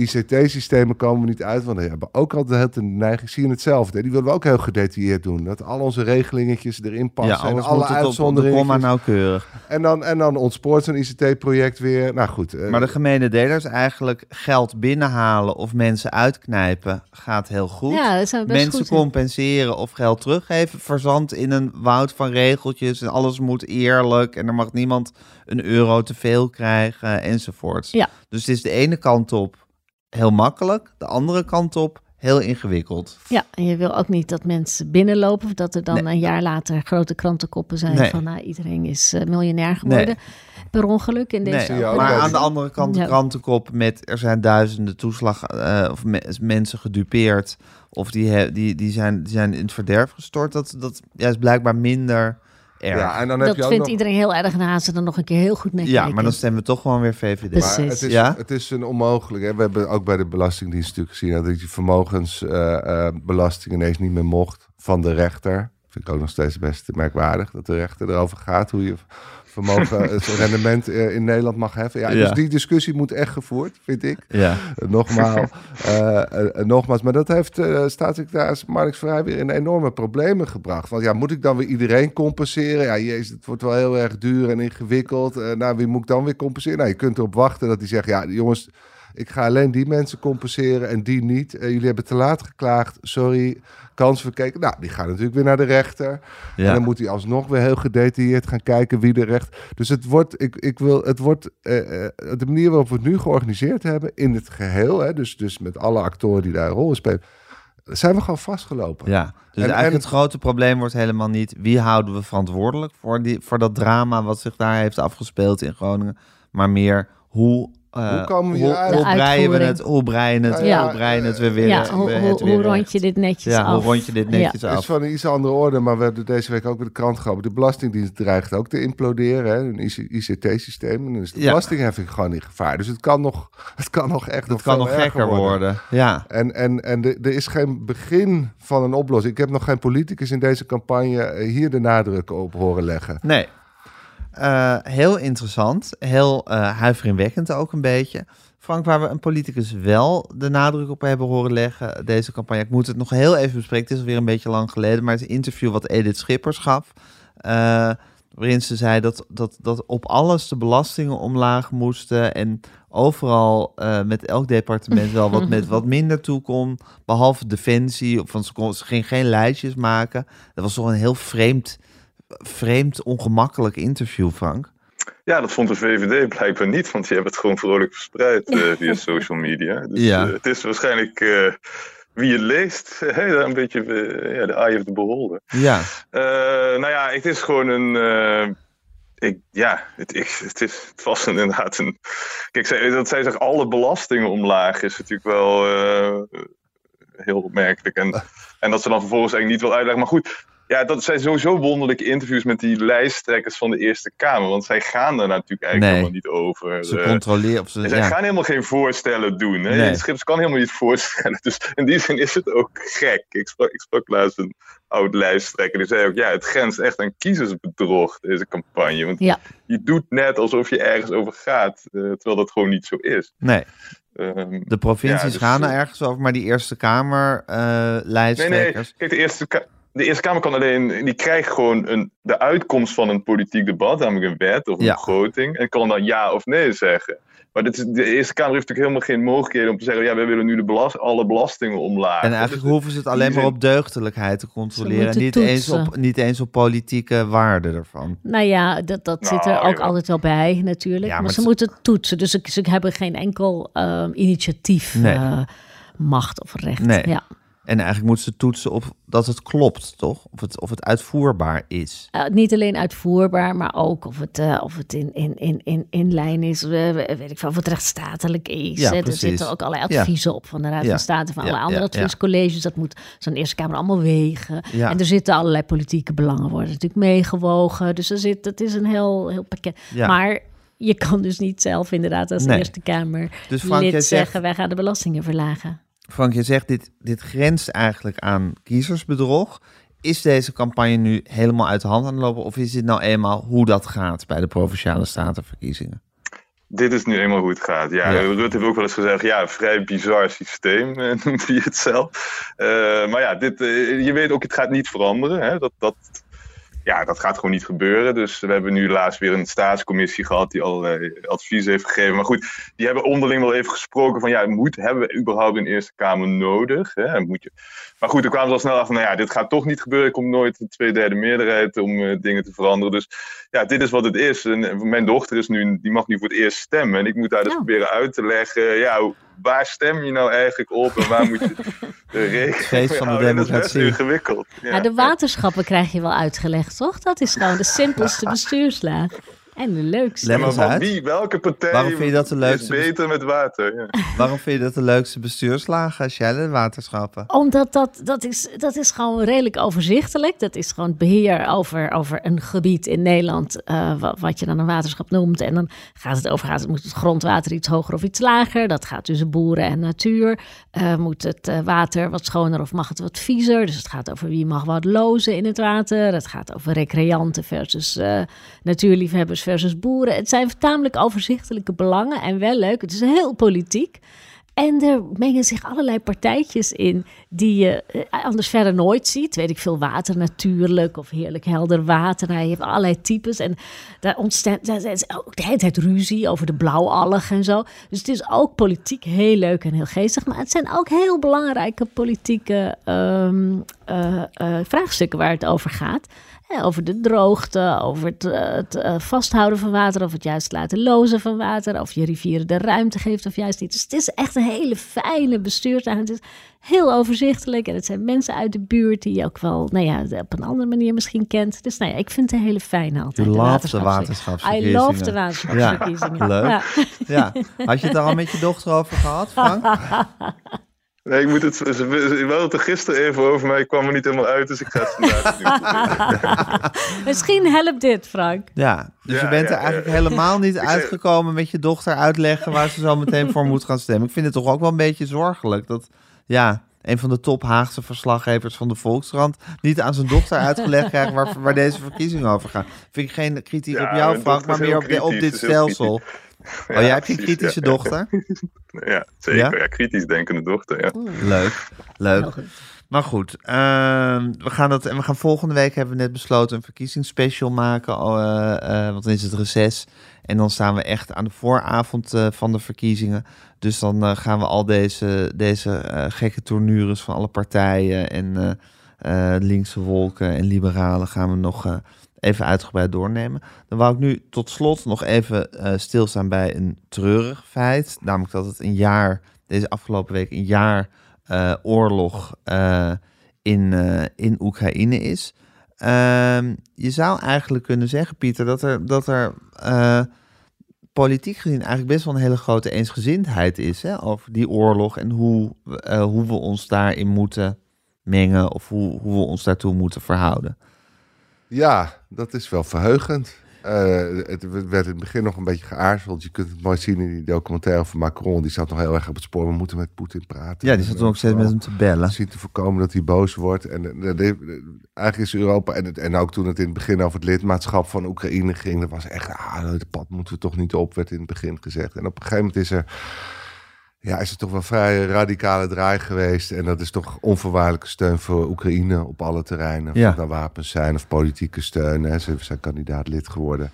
ICT-systemen komen we niet uit, want die hebben ook al de neiging. Zie je hetzelfde? hè? Die willen we ook heel gedetailleerd doen. Dat al onze regelingetjes erin Ja, passen en alles alle moet het op de uitzonderingen. komma nauwkeurig. En dan, en dan ontspoort zo'n ICT-project weer. Nou goed. eh, Maar de gemene deler is eigenlijk geld binnenhalen of mensen uitknijpen gaat heel goed. Ja, dat zijn we best mensen goed compenseren of geld teruggeven verzandt in een woud van regeltjes en alles moet eerlijk en er mag niemand een euro te veel krijgen enzovoorts. Ja. Dus het is de ene kant op heel makkelijk, de andere kant op heel ingewikkeld. Ja, en je wil ook niet dat mensen binnenlopen... of dat er dan een jaar later grote krantenkoppen zijn... Nee. van nou, iedereen is eh, miljonair geworden. Per ongeluk in deze maar aan de andere kant de krantenkop met er zijn duizenden toeslag eh, of me- mensen gedupeerd of die, he- die, die, zijn, die zijn in het verderf gestort. Dat, dat ja, is blijkbaar minder erg. ja, en dan heb Dat je ook vindt nog... iedereen heel erg en dan ze er nog een keer heel goed naar Ja, maar dan stemmen we toch gewoon weer VVD. Precies. Maar het is, Ja? het is een onmogelijk. Hè? We hebben ook bij de Belastingdienst natuurlijk gezien dat je vermogensbelasting ineens niet meer mocht van de rechter. Vind ik ook nog steeds best merkwaardig dat de rechter erover gaat hoe je vermogen, het rendement eh, in Nederland mag heffen. Ja, Ja. Dus die discussie moet echt gevoerd, vind ik. Ja. Uh, nogmaals, uh, nogmaals, maar dat heeft staatssecretaris Marnix Vrij weer in enorme problemen gebracht. Want ja, moet ik dan weer iedereen compenseren? Ja, jezus, het wordt wel heel erg duur en ingewikkeld. Nou, wie moet ik dan weer compenseren? Nou, je kunt erop wachten dat hij zegt, ja, jongens, ik ga alleen die mensen compenseren en die niet. Uh, jullie hebben te laat geklaagd, sorry, kans verkeken. Nou, die gaan natuurlijk weer naar de rechter. Ja. En dan moet hij alsnog weer heel gedetailleerd gaan kijken wie de recht... Dus het wordt, ik, ik wil, het wordt uh, de manier waarop we het nu georganiseerd hebben in het geheel, hè, dus, dus met alle actoren die daar een rol in spelen, zijn we gewoon vastgelopen. Ja, dus En- eigenlijk en- het grote probleem wordt helemaal niet wie houden we verantwoordelijk voor, die, voor dat drama wat zich daar heeft afgespeeld in Groningen, maar meer hoe eh, Hoe komen we hoe, hieruit? hoe breien we het, hoe breien het, Ja. hoe breien het weer weer, ja, hoe, weer- hoe, het weer hoe recht. rond je dit netjes Ja, af? hoe rond je dit netjes Het is af? van een iets andere orde, maar we hebben deze week ook bij de krant gehad. De Belastingdienst dreigt ook te imploderen, hè, een ICT-systeem. En dan is de Ja. belastingheffing gewoon in gevaar. Dus het kan nog, het kan nog echt Het kan nog gekker erger worden. Ja. En, en, en de- er is geen begin van een oplossing. Ik heb nog geen politicus in deze campagne eh, hier de nadruk op horen leggen. Nee. Eh, heel interessant. Heel eh huiveringwekkend ook een beetje. Frank, waar we een politicus wel de nadruk op hebben horen leggen, deze campagne. Ik moet het nog heel even bespreken. Het is alweer een beetje lang geleden. Maar het interview wat Edith Schippers gaf. eh, waarin ze zei dat, dat, dat op alles de belastingen omlaag moesten. En overal met elk departement wel wat met wat minder toekom. Behalve defensie. Want ze, kon, ging geen lijstjes maken. Dat was toch een heel vreemd vreemd, ongemakkelijk interview, Frank. Ja, dat vond de VVD blijkbaar niet, want die hebben het gewoon vrolijk verspreid eh, via social media. Dus Ja. eh, het is waarschijnlijk eh, wie het leest, hè, een beetje ja, de eye of the beholder. Ja, Eh, nou ja, het is gewoon een. eh, ik, ja, het, ik, het is vast een, inderdaad een. Kijk, zij, dat zij zegt alle belastingen omlaag is natuurlijk wel eh, heel opmerkelijk. En, en dat ze dan vervolgens eigenlijk niet wil uitleggen. Maar goed, ja, dat zijn sowieso wonderlijke interviews met die lijsttrekkers van de Eerste Kamer. Want zij gaan daar natuurlijk eigenlijk Nee. helemaal niet over. ze eh. controleren. Of ze, zij ja. gaan helemaal geen voorstellen doen. Hè? Nee. Schips kan helemaal niet voorstellen. Dus in die zin is het ook gek. Ik sprak, ik sprak laatst een oud lijsttrekker. Die zei ook, ja, het grenst echt aan kiezersbedrog, deze campagne. Want Ja. je doet net alsof je ergens over gaat, eh, terwijl dat gewoon niet zo is. Nee, Ehm, de provincies Ja, dus, gaan er eh, ergens over, maar die Eerste Kamer eh nee, nee, lijsttrekkers. kijk, de Eerste, Ka- de Eerste Kamer kan alleen, die krijgt gewoon een, de uitkomst van een politiek debat, namelijk een wet of een Ja. begroting, en kan dan ja of nee zeggen. Maar dit is, de Eerste Kamer heeft natuurlijk helemaal geen mogelijkheden om te zeggen, ja, wij willen nu de belast, alle belastingen omlaag. En eigenlijk hoeven ze het alleen maar op deugdelijkheid te controleren. moeten Niet eens, op, niet eens op politieke waarde ervan. Nou ja, dat, dat zit er Nou, ook altijd wel bij natuurlijk. Ja, maar, maar ze het- moeten toetsen. Dus ze, ze hebben geen enkel ehm, initiatief, Nee. eh, macht of recht. Nee. Ja. En eigenlijk moeten ze toetsen op dat het klopt, toch? Of het, of het uitvoerbaar is. Eh, niet alleen uitvoerbaar, maar ook of het, eh, of het in, in, in, in, in lijn is, weet ik veel, of het rechtsstatelijk is. Ja, er zitten ook allerlei Ja. adviezen op van de Raad Ja. van State, van alle andere adviescolleges. Dat moet zo'n Eerste Kamer allemaal wegen. Ja. En er zitten allerlei politieke belangen worden natuurlijk meegewogen. Dus er zit, het is een heel, heel pakket. Ja. Maar je kan dus niet zelf inderdaad als Nee. Eerste Kamer Dus Frank, lid jij zegt- zeggen, wij gaan de belastingen verlagen. Frank, je zegt dit, dit grenst eigenlijk aan kiezersbedrog. Is deze campagne nu helemaal uit de hand aan het lopen? Of is dit nou eenmaal hoe dat gaat bij de provinciale statenverkiezingen? Dit is nu eenmaal hoe het gaat. Ja, Ja. Rutte heeft ook wel eens gezegd, ja, vrij bizar systeem, noemt hij het zelf. Eh, maar ja, dit, eh, je weet ook, het gaat niet veranderen. Hè? Dat, dat, ja, dat gaat gewoon niet gebeuren. Dus we hebben nu laatst weer een staatscommissie gehad die allerlei advies heeft gegeven. Maar goed, die hebben onderling wel even gesproken van, ja, moet, hebben we überhaupt een Eerste Kamer nodig? Hè? Moet je... Maar goed, toen kwamen ze al snel af van, nou ja, dit gaat toch niet gebeuren. Er komt nooit een tweederde meerderheid om eh, dingen te veranderen. Dus ja, dit is wat het is. En eh, mijn dochter is nu, die mag nu voor het eerst stemmen. En ik moet daar dus Ja. proberen uit te leggen, ja, hoe- waar stem je nou eigenlijk op en waar moet je de rekening Feest van de mee houden? En Dat is best ingewikkeld. Ja. Ja, de waterschappen krijg je wel uitgelegd, toch? Dat is gewoon de simpelste bestuurslaag. En de leukste. Leg maar wie, welke partij Waarom vind je dat de leukste is beter met water? Ja. Waarom vind je dat de leukste bestuurslagen, Shelle, waterschappen? Omdat dat, dat, is, dat is gewoon redelijk overzichtelijk. Dat is gewoon het beheer over, over een gebied in Nederland, eh, wa- wat, je dan een waterschap noemt. En dan gaat het over, gaat het, moet het grondwater iets hoger of iets lager? Dat gaat tussen boeren en natuur. Eh, moet het eh, water wat schoner of mag het wat viezer? Dus het gaat over wie mag wat lozen in het water. Het gaat over recreanten versus eh, natuurliefhebbers versus boeren. Het zijn tamelijk overzichtelijke belangen en wel leuk. Het is heel politiek. En er mengen zich allerlei partijtjes in die je eh, anders verder nooit ziet. Weet ik veel, water natuurlijk of heerlijk helder water. Nou, je hebt allerlei types en daar ontstaat daar is ook de hele tijd ruzie over de blauwalg en zo. Dus het is ook politiek heel leuk en heel geestig. Maar het zijn ook heel belangrijke politieke ehm, eh, eh, vraagstukken waar het over gaat. Hè, over de droogte, over het, eh, het eh, vasthouden van water, of het juist laten lozen van water, of je rivieren de ruimte geeft of juist niet. Dus het is echt een hele fijne bestuurstaak. Het is heel overzichtelijk en het zijn mensen uit de buurt die je ook wel, nou ja, op een andere manier misschien kent. Dus nou ja, ik vind het een hele fijne altijd. You de waterschapsverkiezingen. I love de waterschapsverkiezingen. Ja, leuk. Ja. Had je het er al met je dochter over gehad, Frank? Nee, ik moet het. Ze, wel het er gisteren even over, maar ik kwam er niet helemaal uit, dus ik ga het vandaag doen. Misschien helpt dit, Frank. Ja, dus Ja, je bent ja, er eigenlijk ja. helemaal niet uitgekomen met je dochter uitleggen waar ze zo meteen voor moet gaan stemmen. Ik vind het toch ook wel een beetje zorgelijk dat, ja, een van de top Haagse verslaggevers van de Volkskrant niet aan zijn dochter uitgelegd krijgt waar, waar deze verkiezingen over gaan. Vind ik geen kritiek Ja, op jou, Frank, maar meer op, dit heel stelsel. Ja, oh, jij hebt een kritische ja. dochter? Ja, zeker. Ja? Ja, kritisch denkende dochter. Ja. Leuk, leuk. Maar goed, ehm, we gaan dat en we gaan volgende week hebben we net besloten een verkiezingsspecial maken, eh, eh, want dan is het reces en dan staan we echt aan de vooravond eh, van de verkiezingen. Dus dan gaan we al deze, deze eh, gekke tournures van alle partijen en eh, eh, linkse wolken en liberalen gaan we nog eh, even uitgebreid doornemen. Dan wou ik nu tot slot nog even eh, stilstaan bij een treurig feit, namelijk dat het een jaar, deze afgelopen week een jaar eh, oorlog eh, in, in Oekraïne is. Ehm, je zou eigenlijk kunnen zeggen, Pieter, dat er, dat er politiek gezien eigenlijk best wel een hele grote eensgezindheid is hè, over die oorlog en hoe, hoe we ons daarin moeten mengen of hoe, hoe we ons daartoe moeten verhouden. Ja, dat is wel verheugend. Eh, het werd in het begin nog een beetje geaarzeld. Je kunt het mooi zien in die documentaire van Macron. Die zat nog heel erg op het spoor. We moeten met Poetin praten. Ja, die zat toen ook steeds met hem te bellen. Zien te voorkomen dat hij boos wordt. En eh, eigenlijk is Europa, en, en ook toen het in het begin over het lidmaatschap van Oekraïne ging, dat was echt, ah, het pad moeten we toch niet op, werd in het begin gezegd. En op een gegeven moment is er, ja, is er toch wel vrij radicale draai geweest. En dat is toch onvoorwaardelijke steun voor Oekraïne op alle terreinen. Of Ja. het wapens zijn of politieke steun. Hè. Ze zijn kandidaat lid geworden.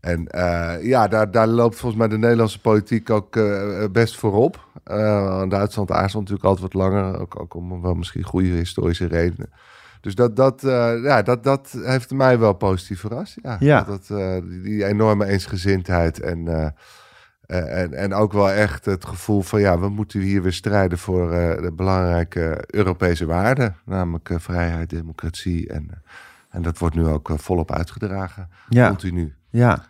En eh, ja, daar, daar loopt volgens mij de Nederlandse politiek ook eh, best voorop. Eh, Duitsland aarzelt natuurlijk altijd wat langer, ook, ook om wel misschien goede historische redenen. Dus dat, dat, ja, dat, dat heeft mij wel positief verrast. Ja, Ja. Dat, het, die, die enorme eensgezindheid en, en, en ook wel echt het gevoel van ja, we moeten hier weer strijden voor eh, de belangrijke Europese waarden, namelijk eh, vrijheid, democratie. En, eh, en dat wordt nu ook eh, volop uitgedragen, Ja. continu. Ja.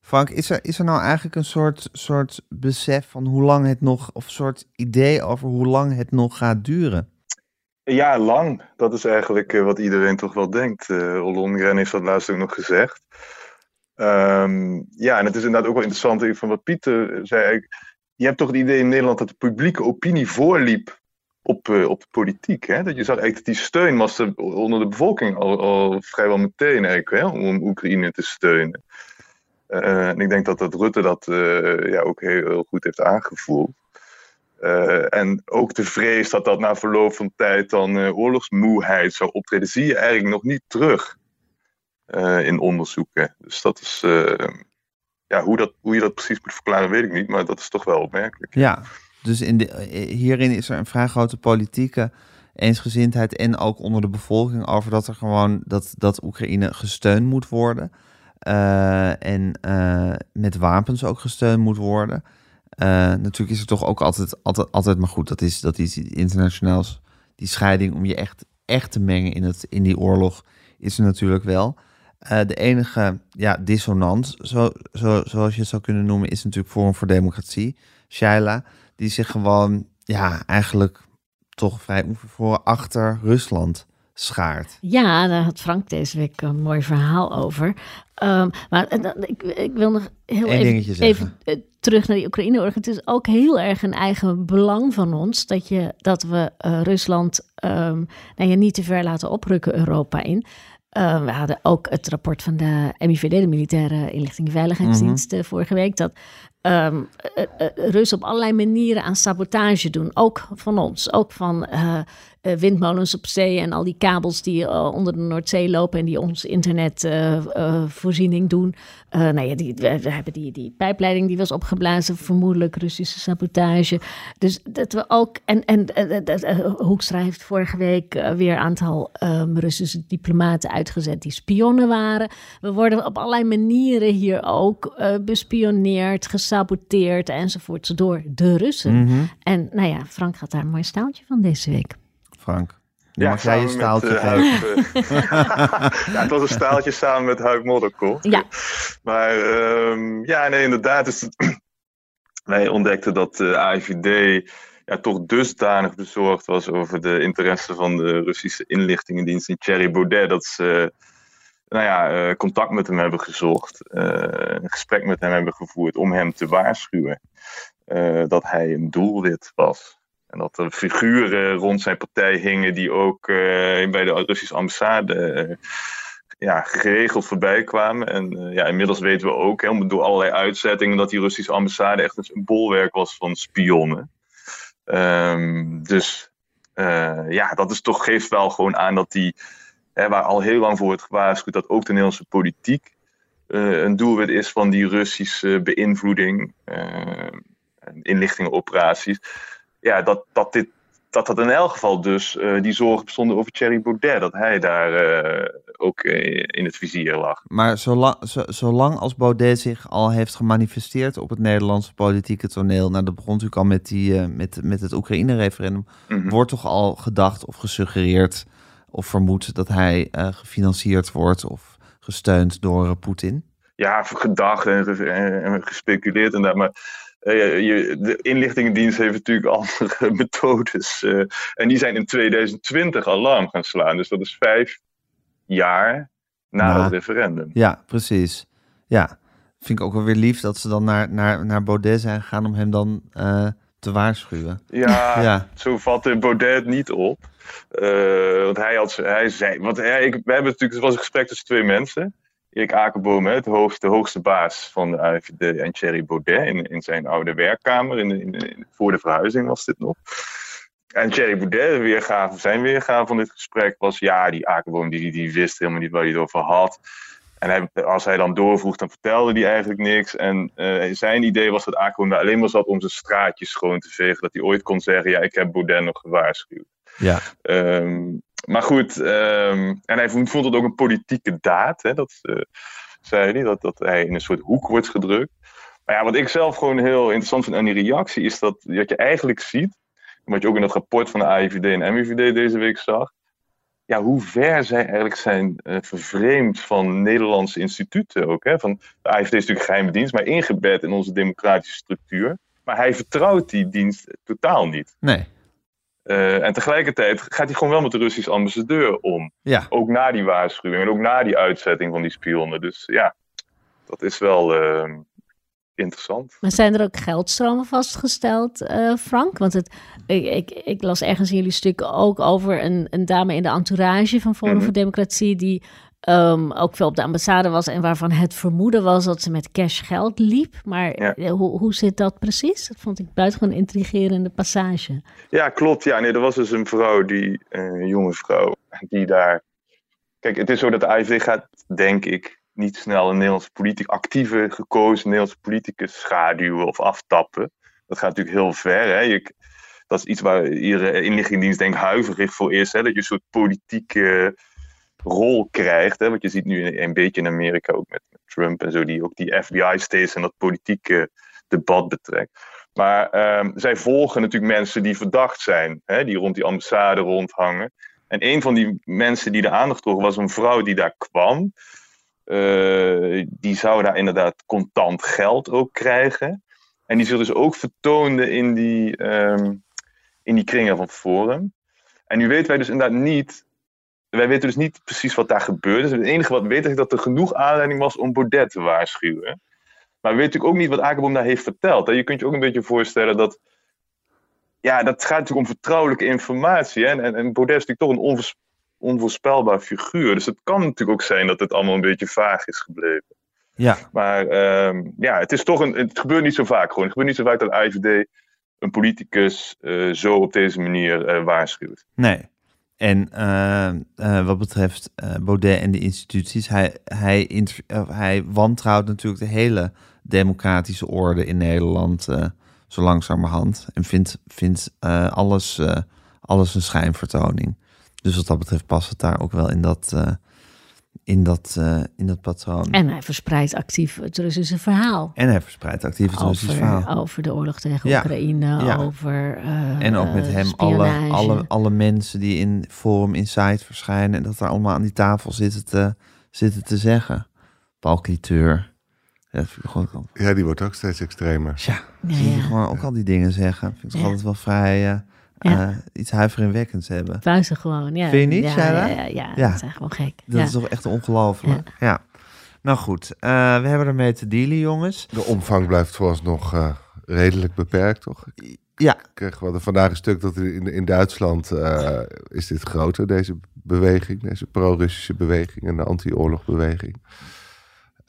Frank, is er, is er nou eigenlijk een soort, soort besef van hoe lang het nog, of een soort idee over hoe lang het nog gaat duren? Ja, lang. Dat is eigenlijk eh, wat iedereen toch wel denkt. Eh Ollongren heeft dat laatst ook nog gezegd. Ehm, ja, en het is inderdaad ook wel interessant van wat Pieter eh, zei. Je hebt toch het idee in Nederland dat de publieke opinie voorliep op, eh, op de politiek. Hè? Dat je zag eigenlijk dat die steun was er onder de bevolking al, al vrijwel meteen hè? om Oekraïne te steunen. Eh, en ik denk dat, dat Rutte dat ja, ook heel, heel goed heeft aangevoeld. En ook de vrees dat dat na verloop van tijd dan eh, oorlogsmoeheid zou optreden, zie je eigenlijk nog niet terug eh, in onderzoeken. Dus dat is, eh, ja, hoe, dat, hoe je dat precies moet verklaren, weet ik niet, maar dat is toch wel opmerkelijk. Ja, dus in eh, hierin is er een vrij grote politieke eensgezindheid en ook onder de bevolking over dat er gewoon dat, dat Oekraïne gesteund moet worden. En met wapens ook gesteund moet worden. Natuurlijk is er toch ook altijd, altijd, altijd maar goed, dat is, dat is internationaals, die scheiding om je echt, echt te mengen in, het, in die oorlog, is er natuurlijk wel. Eh, de enige ja, dissonant, zo, zo, zoals je het zou kunnen noemen, is natuurlijk Forum voor Democratie, Shaila, die zich gewoon, ja, eigenlijk toch vrij onvervoren achter Rusland schaart. Ja, daar had Frank deze week een mooi verhaal over. Ehm, maar eh, ik, ik wil nog heel Eén even, even eh, terug naar die Oekraïne-oorlog. Het is ook heel erg een eigen belang van ons dat, je, dat we Rusland ehm, nou ja, niet te ver laten oprukken Europa in. Eh, we hadden ook het rapport van de MIVD, de Militaire Inlichting en Veiligheidsdienst, eh, vorige week. Dat um, Russen op allerlei manieren aan sabotage doen. Ook van ons, ook van uh, windmolens op zee en al die kabels die uh, onder de Noordzee lopen en die ons internetvoorziening uh, doen. nou ja, die, we, we, hebben die, die pijpleiding die was opgeblazen, vermoedelijk Russische sabotage. Dus dat we ook, en, en heeft vorige week weer een aantal um, Russische diplomaten uitgezet die spionnen waren. We worden op allerlei manieren hier ook bespioneerd, gesaboteerd enzovoort door de Russen. Mm -hmm. En nou ja, Frank gaat daar een mooi staaltje van deze week. Frank. ja, mag jij je staaltje met, uh, ja, het was een staaltje samen met Huik Modderkop. Ja. Maar um, ja, nee, inderdaad. Is het, wij ontdekten dat de AIVD ja, toch dusdanig bezorgd was over de interesse van de Russische inlichtingendienst in Thierry Baudet. Dat ze nou ja, contact met hem hebben gezocht, uh, een gesprek met hem hebben gevoerd om hem te waarschuwen dat hij een doelwit was. En dat er figuren rond zijn partij hingen die ook uh, bij de Russische ambassade uh, ja, geregeld voorbij kwamen. En uh, ja, inmiddels weten we ook, hè, door allerlei uitzettingen, dat die Russische ambassade echt een bolwerk was van spionnen. Um, dus ja, dat is toch, geeft wel gewoon aan dat die, hè, waar al heel lang voor wordt gewaarschuwd, dat ook de Nederlandse politiek een doelwit is van die Russische beïnvloeding, inlichtingenoperaties ja, dat, dat, dit, dat dat in elk geval dus uh, die zorgen bestonden over Thierry Baudet. Dat hij daar uh, ook uh, in het vizier lag. Maar zolang, zo, zolang als Baudet zich al heeft gemanifesteerd op het Nederlandse politieke toneel. Nou, dat begon natuurlijk al met, die, met, met het Oekraïne-referendum. Mm -hmm. Wordt toch al gedacht of gesuggereerd of vermoed dat hij gefinancierd wordt of gesteund door Poetin? Ja, gedacht en, en gespeculeerd en dat. Maar uh, je, de inlichtingendienst heeft natuurlijk andere methodes. Uh, en die zijn in 2020 alarm gaan slaan. Dus dat is vijf jaar na het referendum. Ja, precies. Ja, vind ik ook wel weer lief dat ze dan naar, naar, naar Baudet zijn gegaan om hem dan uh, te waarschuwen. Ja, ja, zo vatte Baudet het niet op. want hij, had, hij zei, want hij, ik, we hebben natuurlijk, het was een gesprek tussen twee mensen. Erik Akerboom, het hoogste, de hoogste baas van de AFD, en Thierry Baudet in, in zijn oude werkkamer. In, in, in, voor de verhuizing was dit nog. En Thierry Baudet, weergave, zijn weergave van dit gesprek was: ja, die Akerboom die, die wist helemaal niet waar hij het over had. En hij, als hij dan doorvroeg, dan vertelde hij eigenlijk niks. En uh, zijn idee was dat Akerboom daar alleen maar zat om zijn straatjes schoon te vegen. Dat hij ooit kon zeggen: ja, ik heb Baudet nog gewaarschuwd. Ja. Um, maar goed, um, en hij vond, het ook een politieke daad. Hè, dat uh, zei hij, dat, dat hij in een soort hoek wordt gedrukt. Maar ja, wat ik zelf gewoon heel interessant vind aan die reactie, is dat, dat je eigenlijk ziet, wat je ook in het rapport van de AIVD en MIVD deze week zag, ja, hoe ver zij eigenlijk zijn uh, vervreemd van Nederlandse instituten ook. Hè? Van, de AIVD is natuurlijk geheime dienst, maar ingebed in onze democratische structuur. Maar hij vertrouwt die dienst totaal niet. Nee. Uh, en tegelijkertijd gaat hij gewoon wel met de Russische ambassadeur om. Ja. Ook na die waarschuwing en ook na die uitzetting van die spionnen. Dus ja, dat is wel uh, interessant. Maar zijn er ook geldstromen vastgesteld, uh, Frank? Want het, ik, ik, ik, las ergens in jullie stuk ook over een, een dame in de entourage van Forum mm -hmm. voor Democratie... die Um, ook veel op de ambassade was en waarvan het vermoeden was dat ze met cash geld liep. Maar ja. Eh, hoe, hoe zit dat precies? Dat vond ik buitengewoon intrigerende passage. Ja, klopt. Ja, nee, er was dus een vrouw, die, een jonge vrouw, die daar... Kijk, het is zo dat de AIVD gaat, denk ik, niet snel een Nederlandse politic, actieve, gekozen Nederlandse politicus schaduwen of aftappen. Dat gaat natuurlijk heel ver. Hè? Je, dat is iets waar iedere inlichtingendienst denk huiverig voor is. Hè? Dat je een soort politieke rol krijgt. Hè? Want je ziet nu een, een beetje in Amerika ook met, Trump en zo, die ook die FBI steeds in dat politieke debat betrekt. Maar um, zij volgen natuurlijk mensen die verdacht zijn, hè? die rond die ambassade rondhangen. En een van die mensen die de aandacht trok was een vrouw die daar kwam. Uh, die zou daar inderdaad contant geld ook krijgen. En die zich dus ook vertoonde in die, um, in die kringen van Forum. En nu weten wij dus inderdaad niet wij weten dus niet precies wat daar gebeurde. Dus het enige wat we weten is dat er genoeg aanleiding was om Baudet te waarschuwen. Maar we weten natuurlijk ook niet wat Akerboom daar heeft verteld. Je kunt je ook een beetje voorstellen dat. Ja, dat gaat natuurlijk om vertrouwelijke informatie. Hè? En, en Baudet is natuurlijk toch een onvoors, onvoorspelbaar figuur. Dus het kan natuurlijk ook zijn dat het allemaal een beetje vaag is gebleven. Ja, Maar ehm, ja, het is toch een. Het gebeurt niet zo vaak gewoon. Het gebeurt niet zo vaak dat IVD een politicus eh, zo op deze manier eh, waarschuwt. nee. En eh, wat betreft eh, Baudet en de instituties, hij, hij, hij wantrouwt natuurlijk de hele democratische orde in Nederland zo langzamerhand. En vindt, vindt alles, alles een schijnvertoning. Dus wat dat betreft past het daar ook wel in dat, in dat, eh, in dat patroon. En hij verspreidt actief het Russische verhaal. En hij verspreidt actief het Over, verhaal. over de oorlog tegen Ja. Oekraïne, Ja. over. eh, En ook met hem alle, spionage. alle, alle mensen die in Forum Insight verschijnen... en dat daar allemaal aan die tafel zitten te, zitten te zeggen. Paul Cliteur. Ja, die wordt ook steeds extremer. Ja, zie je ja. gewoon ook al die dingen zeggen. Vind ik altijd wel vrij... eh, Ja. eh, iets huiveringwekkends hebben. Vuisten gewoon, ja. Vind je niet, ja, Shaila? ja, ja, ja, Ja. dat zijn gewoon gek. Dat ja. is toch echt ongelooflijk. Ja. Nou goed, eh, we hebben ermee te dealen, jongens. De omvang blijft vooralsnog eh redelijk beperkt, toch? Ja, Ik kreeg wel vandaag een stuk dat in, in Duitsland eh, is dit groter, deze beweging, deze pro-Russische beweging en de anti-oorlogbeweging.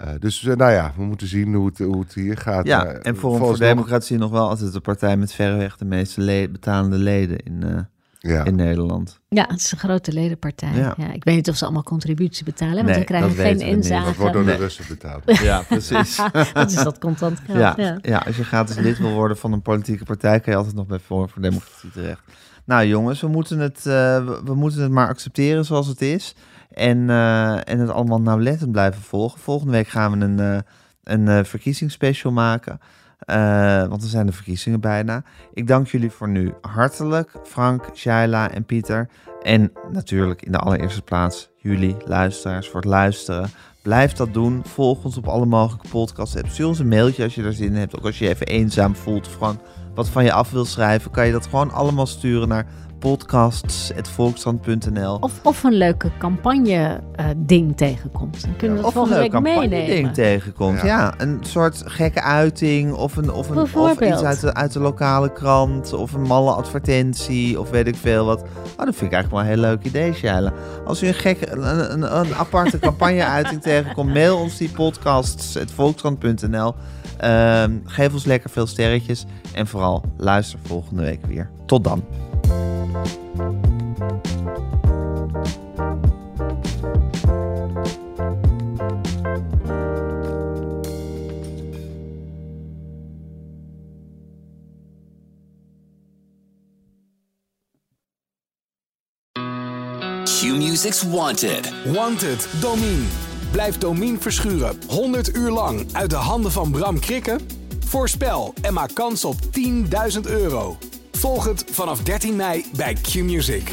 Eh, dus eh, nou ja, we moeten zien hoe het, hoe het hier gaat. ja. Maar, en eh, Forum voor Democratie nog wel altijd de partij met verreweg de meeste le- betalende leden in, eh, Ja. in Nederland. Ja, het is een grote ledenpartij. Ja. Ja. ik weet niet of ze allemaal contributie betalen, want Nee, we krijgen geen we niet. inzage. Dat wordt door de. Russen betaald. Ja, precies. dat is dat contant geld. Ja, Ja. ja. als je gratis lid wil worden van een politieke partij, kan je altijd nog bij Forum voor Democratie terecht. Nou jongens, we moeten het, eh, we moeten het maar accepteren zoals het is. En, eh, en het allemaal nauwlettend blijven volgen. Volgende week gaan we een, eh een eh, verkiezingsspecial maken. Want er zijn de verkiezingen bijna. Ik dank jullie voor nu hartelijk. Frank, Shaila en Pieter. En natuurlijk in de allereerste plaats jullie luisteraars voor het luisteren. Blijf dat doen. Volg ons op alle mogelijke podcasts. Heb stuur ons een mailtje als je er zin in hebt. Ook als je even eenzaam voelt of gewoon wat van je af wil schrijven, kan je dat gewoon allemaal sturen naar podcasts.volkskrant.nl. Of, of een leuke campagne-ding tegenkomt. Dan kunnen we het Of een volgende leuk week campagne-ding tegenkomt. Ja. Ja. een soort gekke uiting of, een, of, een, of iets uit de, uit de lokale krant of een malle advertentie of weet ik veel wat. Oh, dat vind ik eigenlijk wel een heel leuk idee, Shaila. Als u een gekke, een, een, een aparte campagne-uiting tegenkomt, mail ons die podcasts.volkskrant.nl. Ehm, geef ons lekker veel sterretjes en vooral luister volgende week weer. Tot dan. Q-Music's Wanted. Wanted, Domine. Blijf Domine verschuren 100 uur lang uit de handen van Bram Krikken? Voorspel en maak kans op 10.000 euro. Volg het vanaf 13 mei bij Q-Music.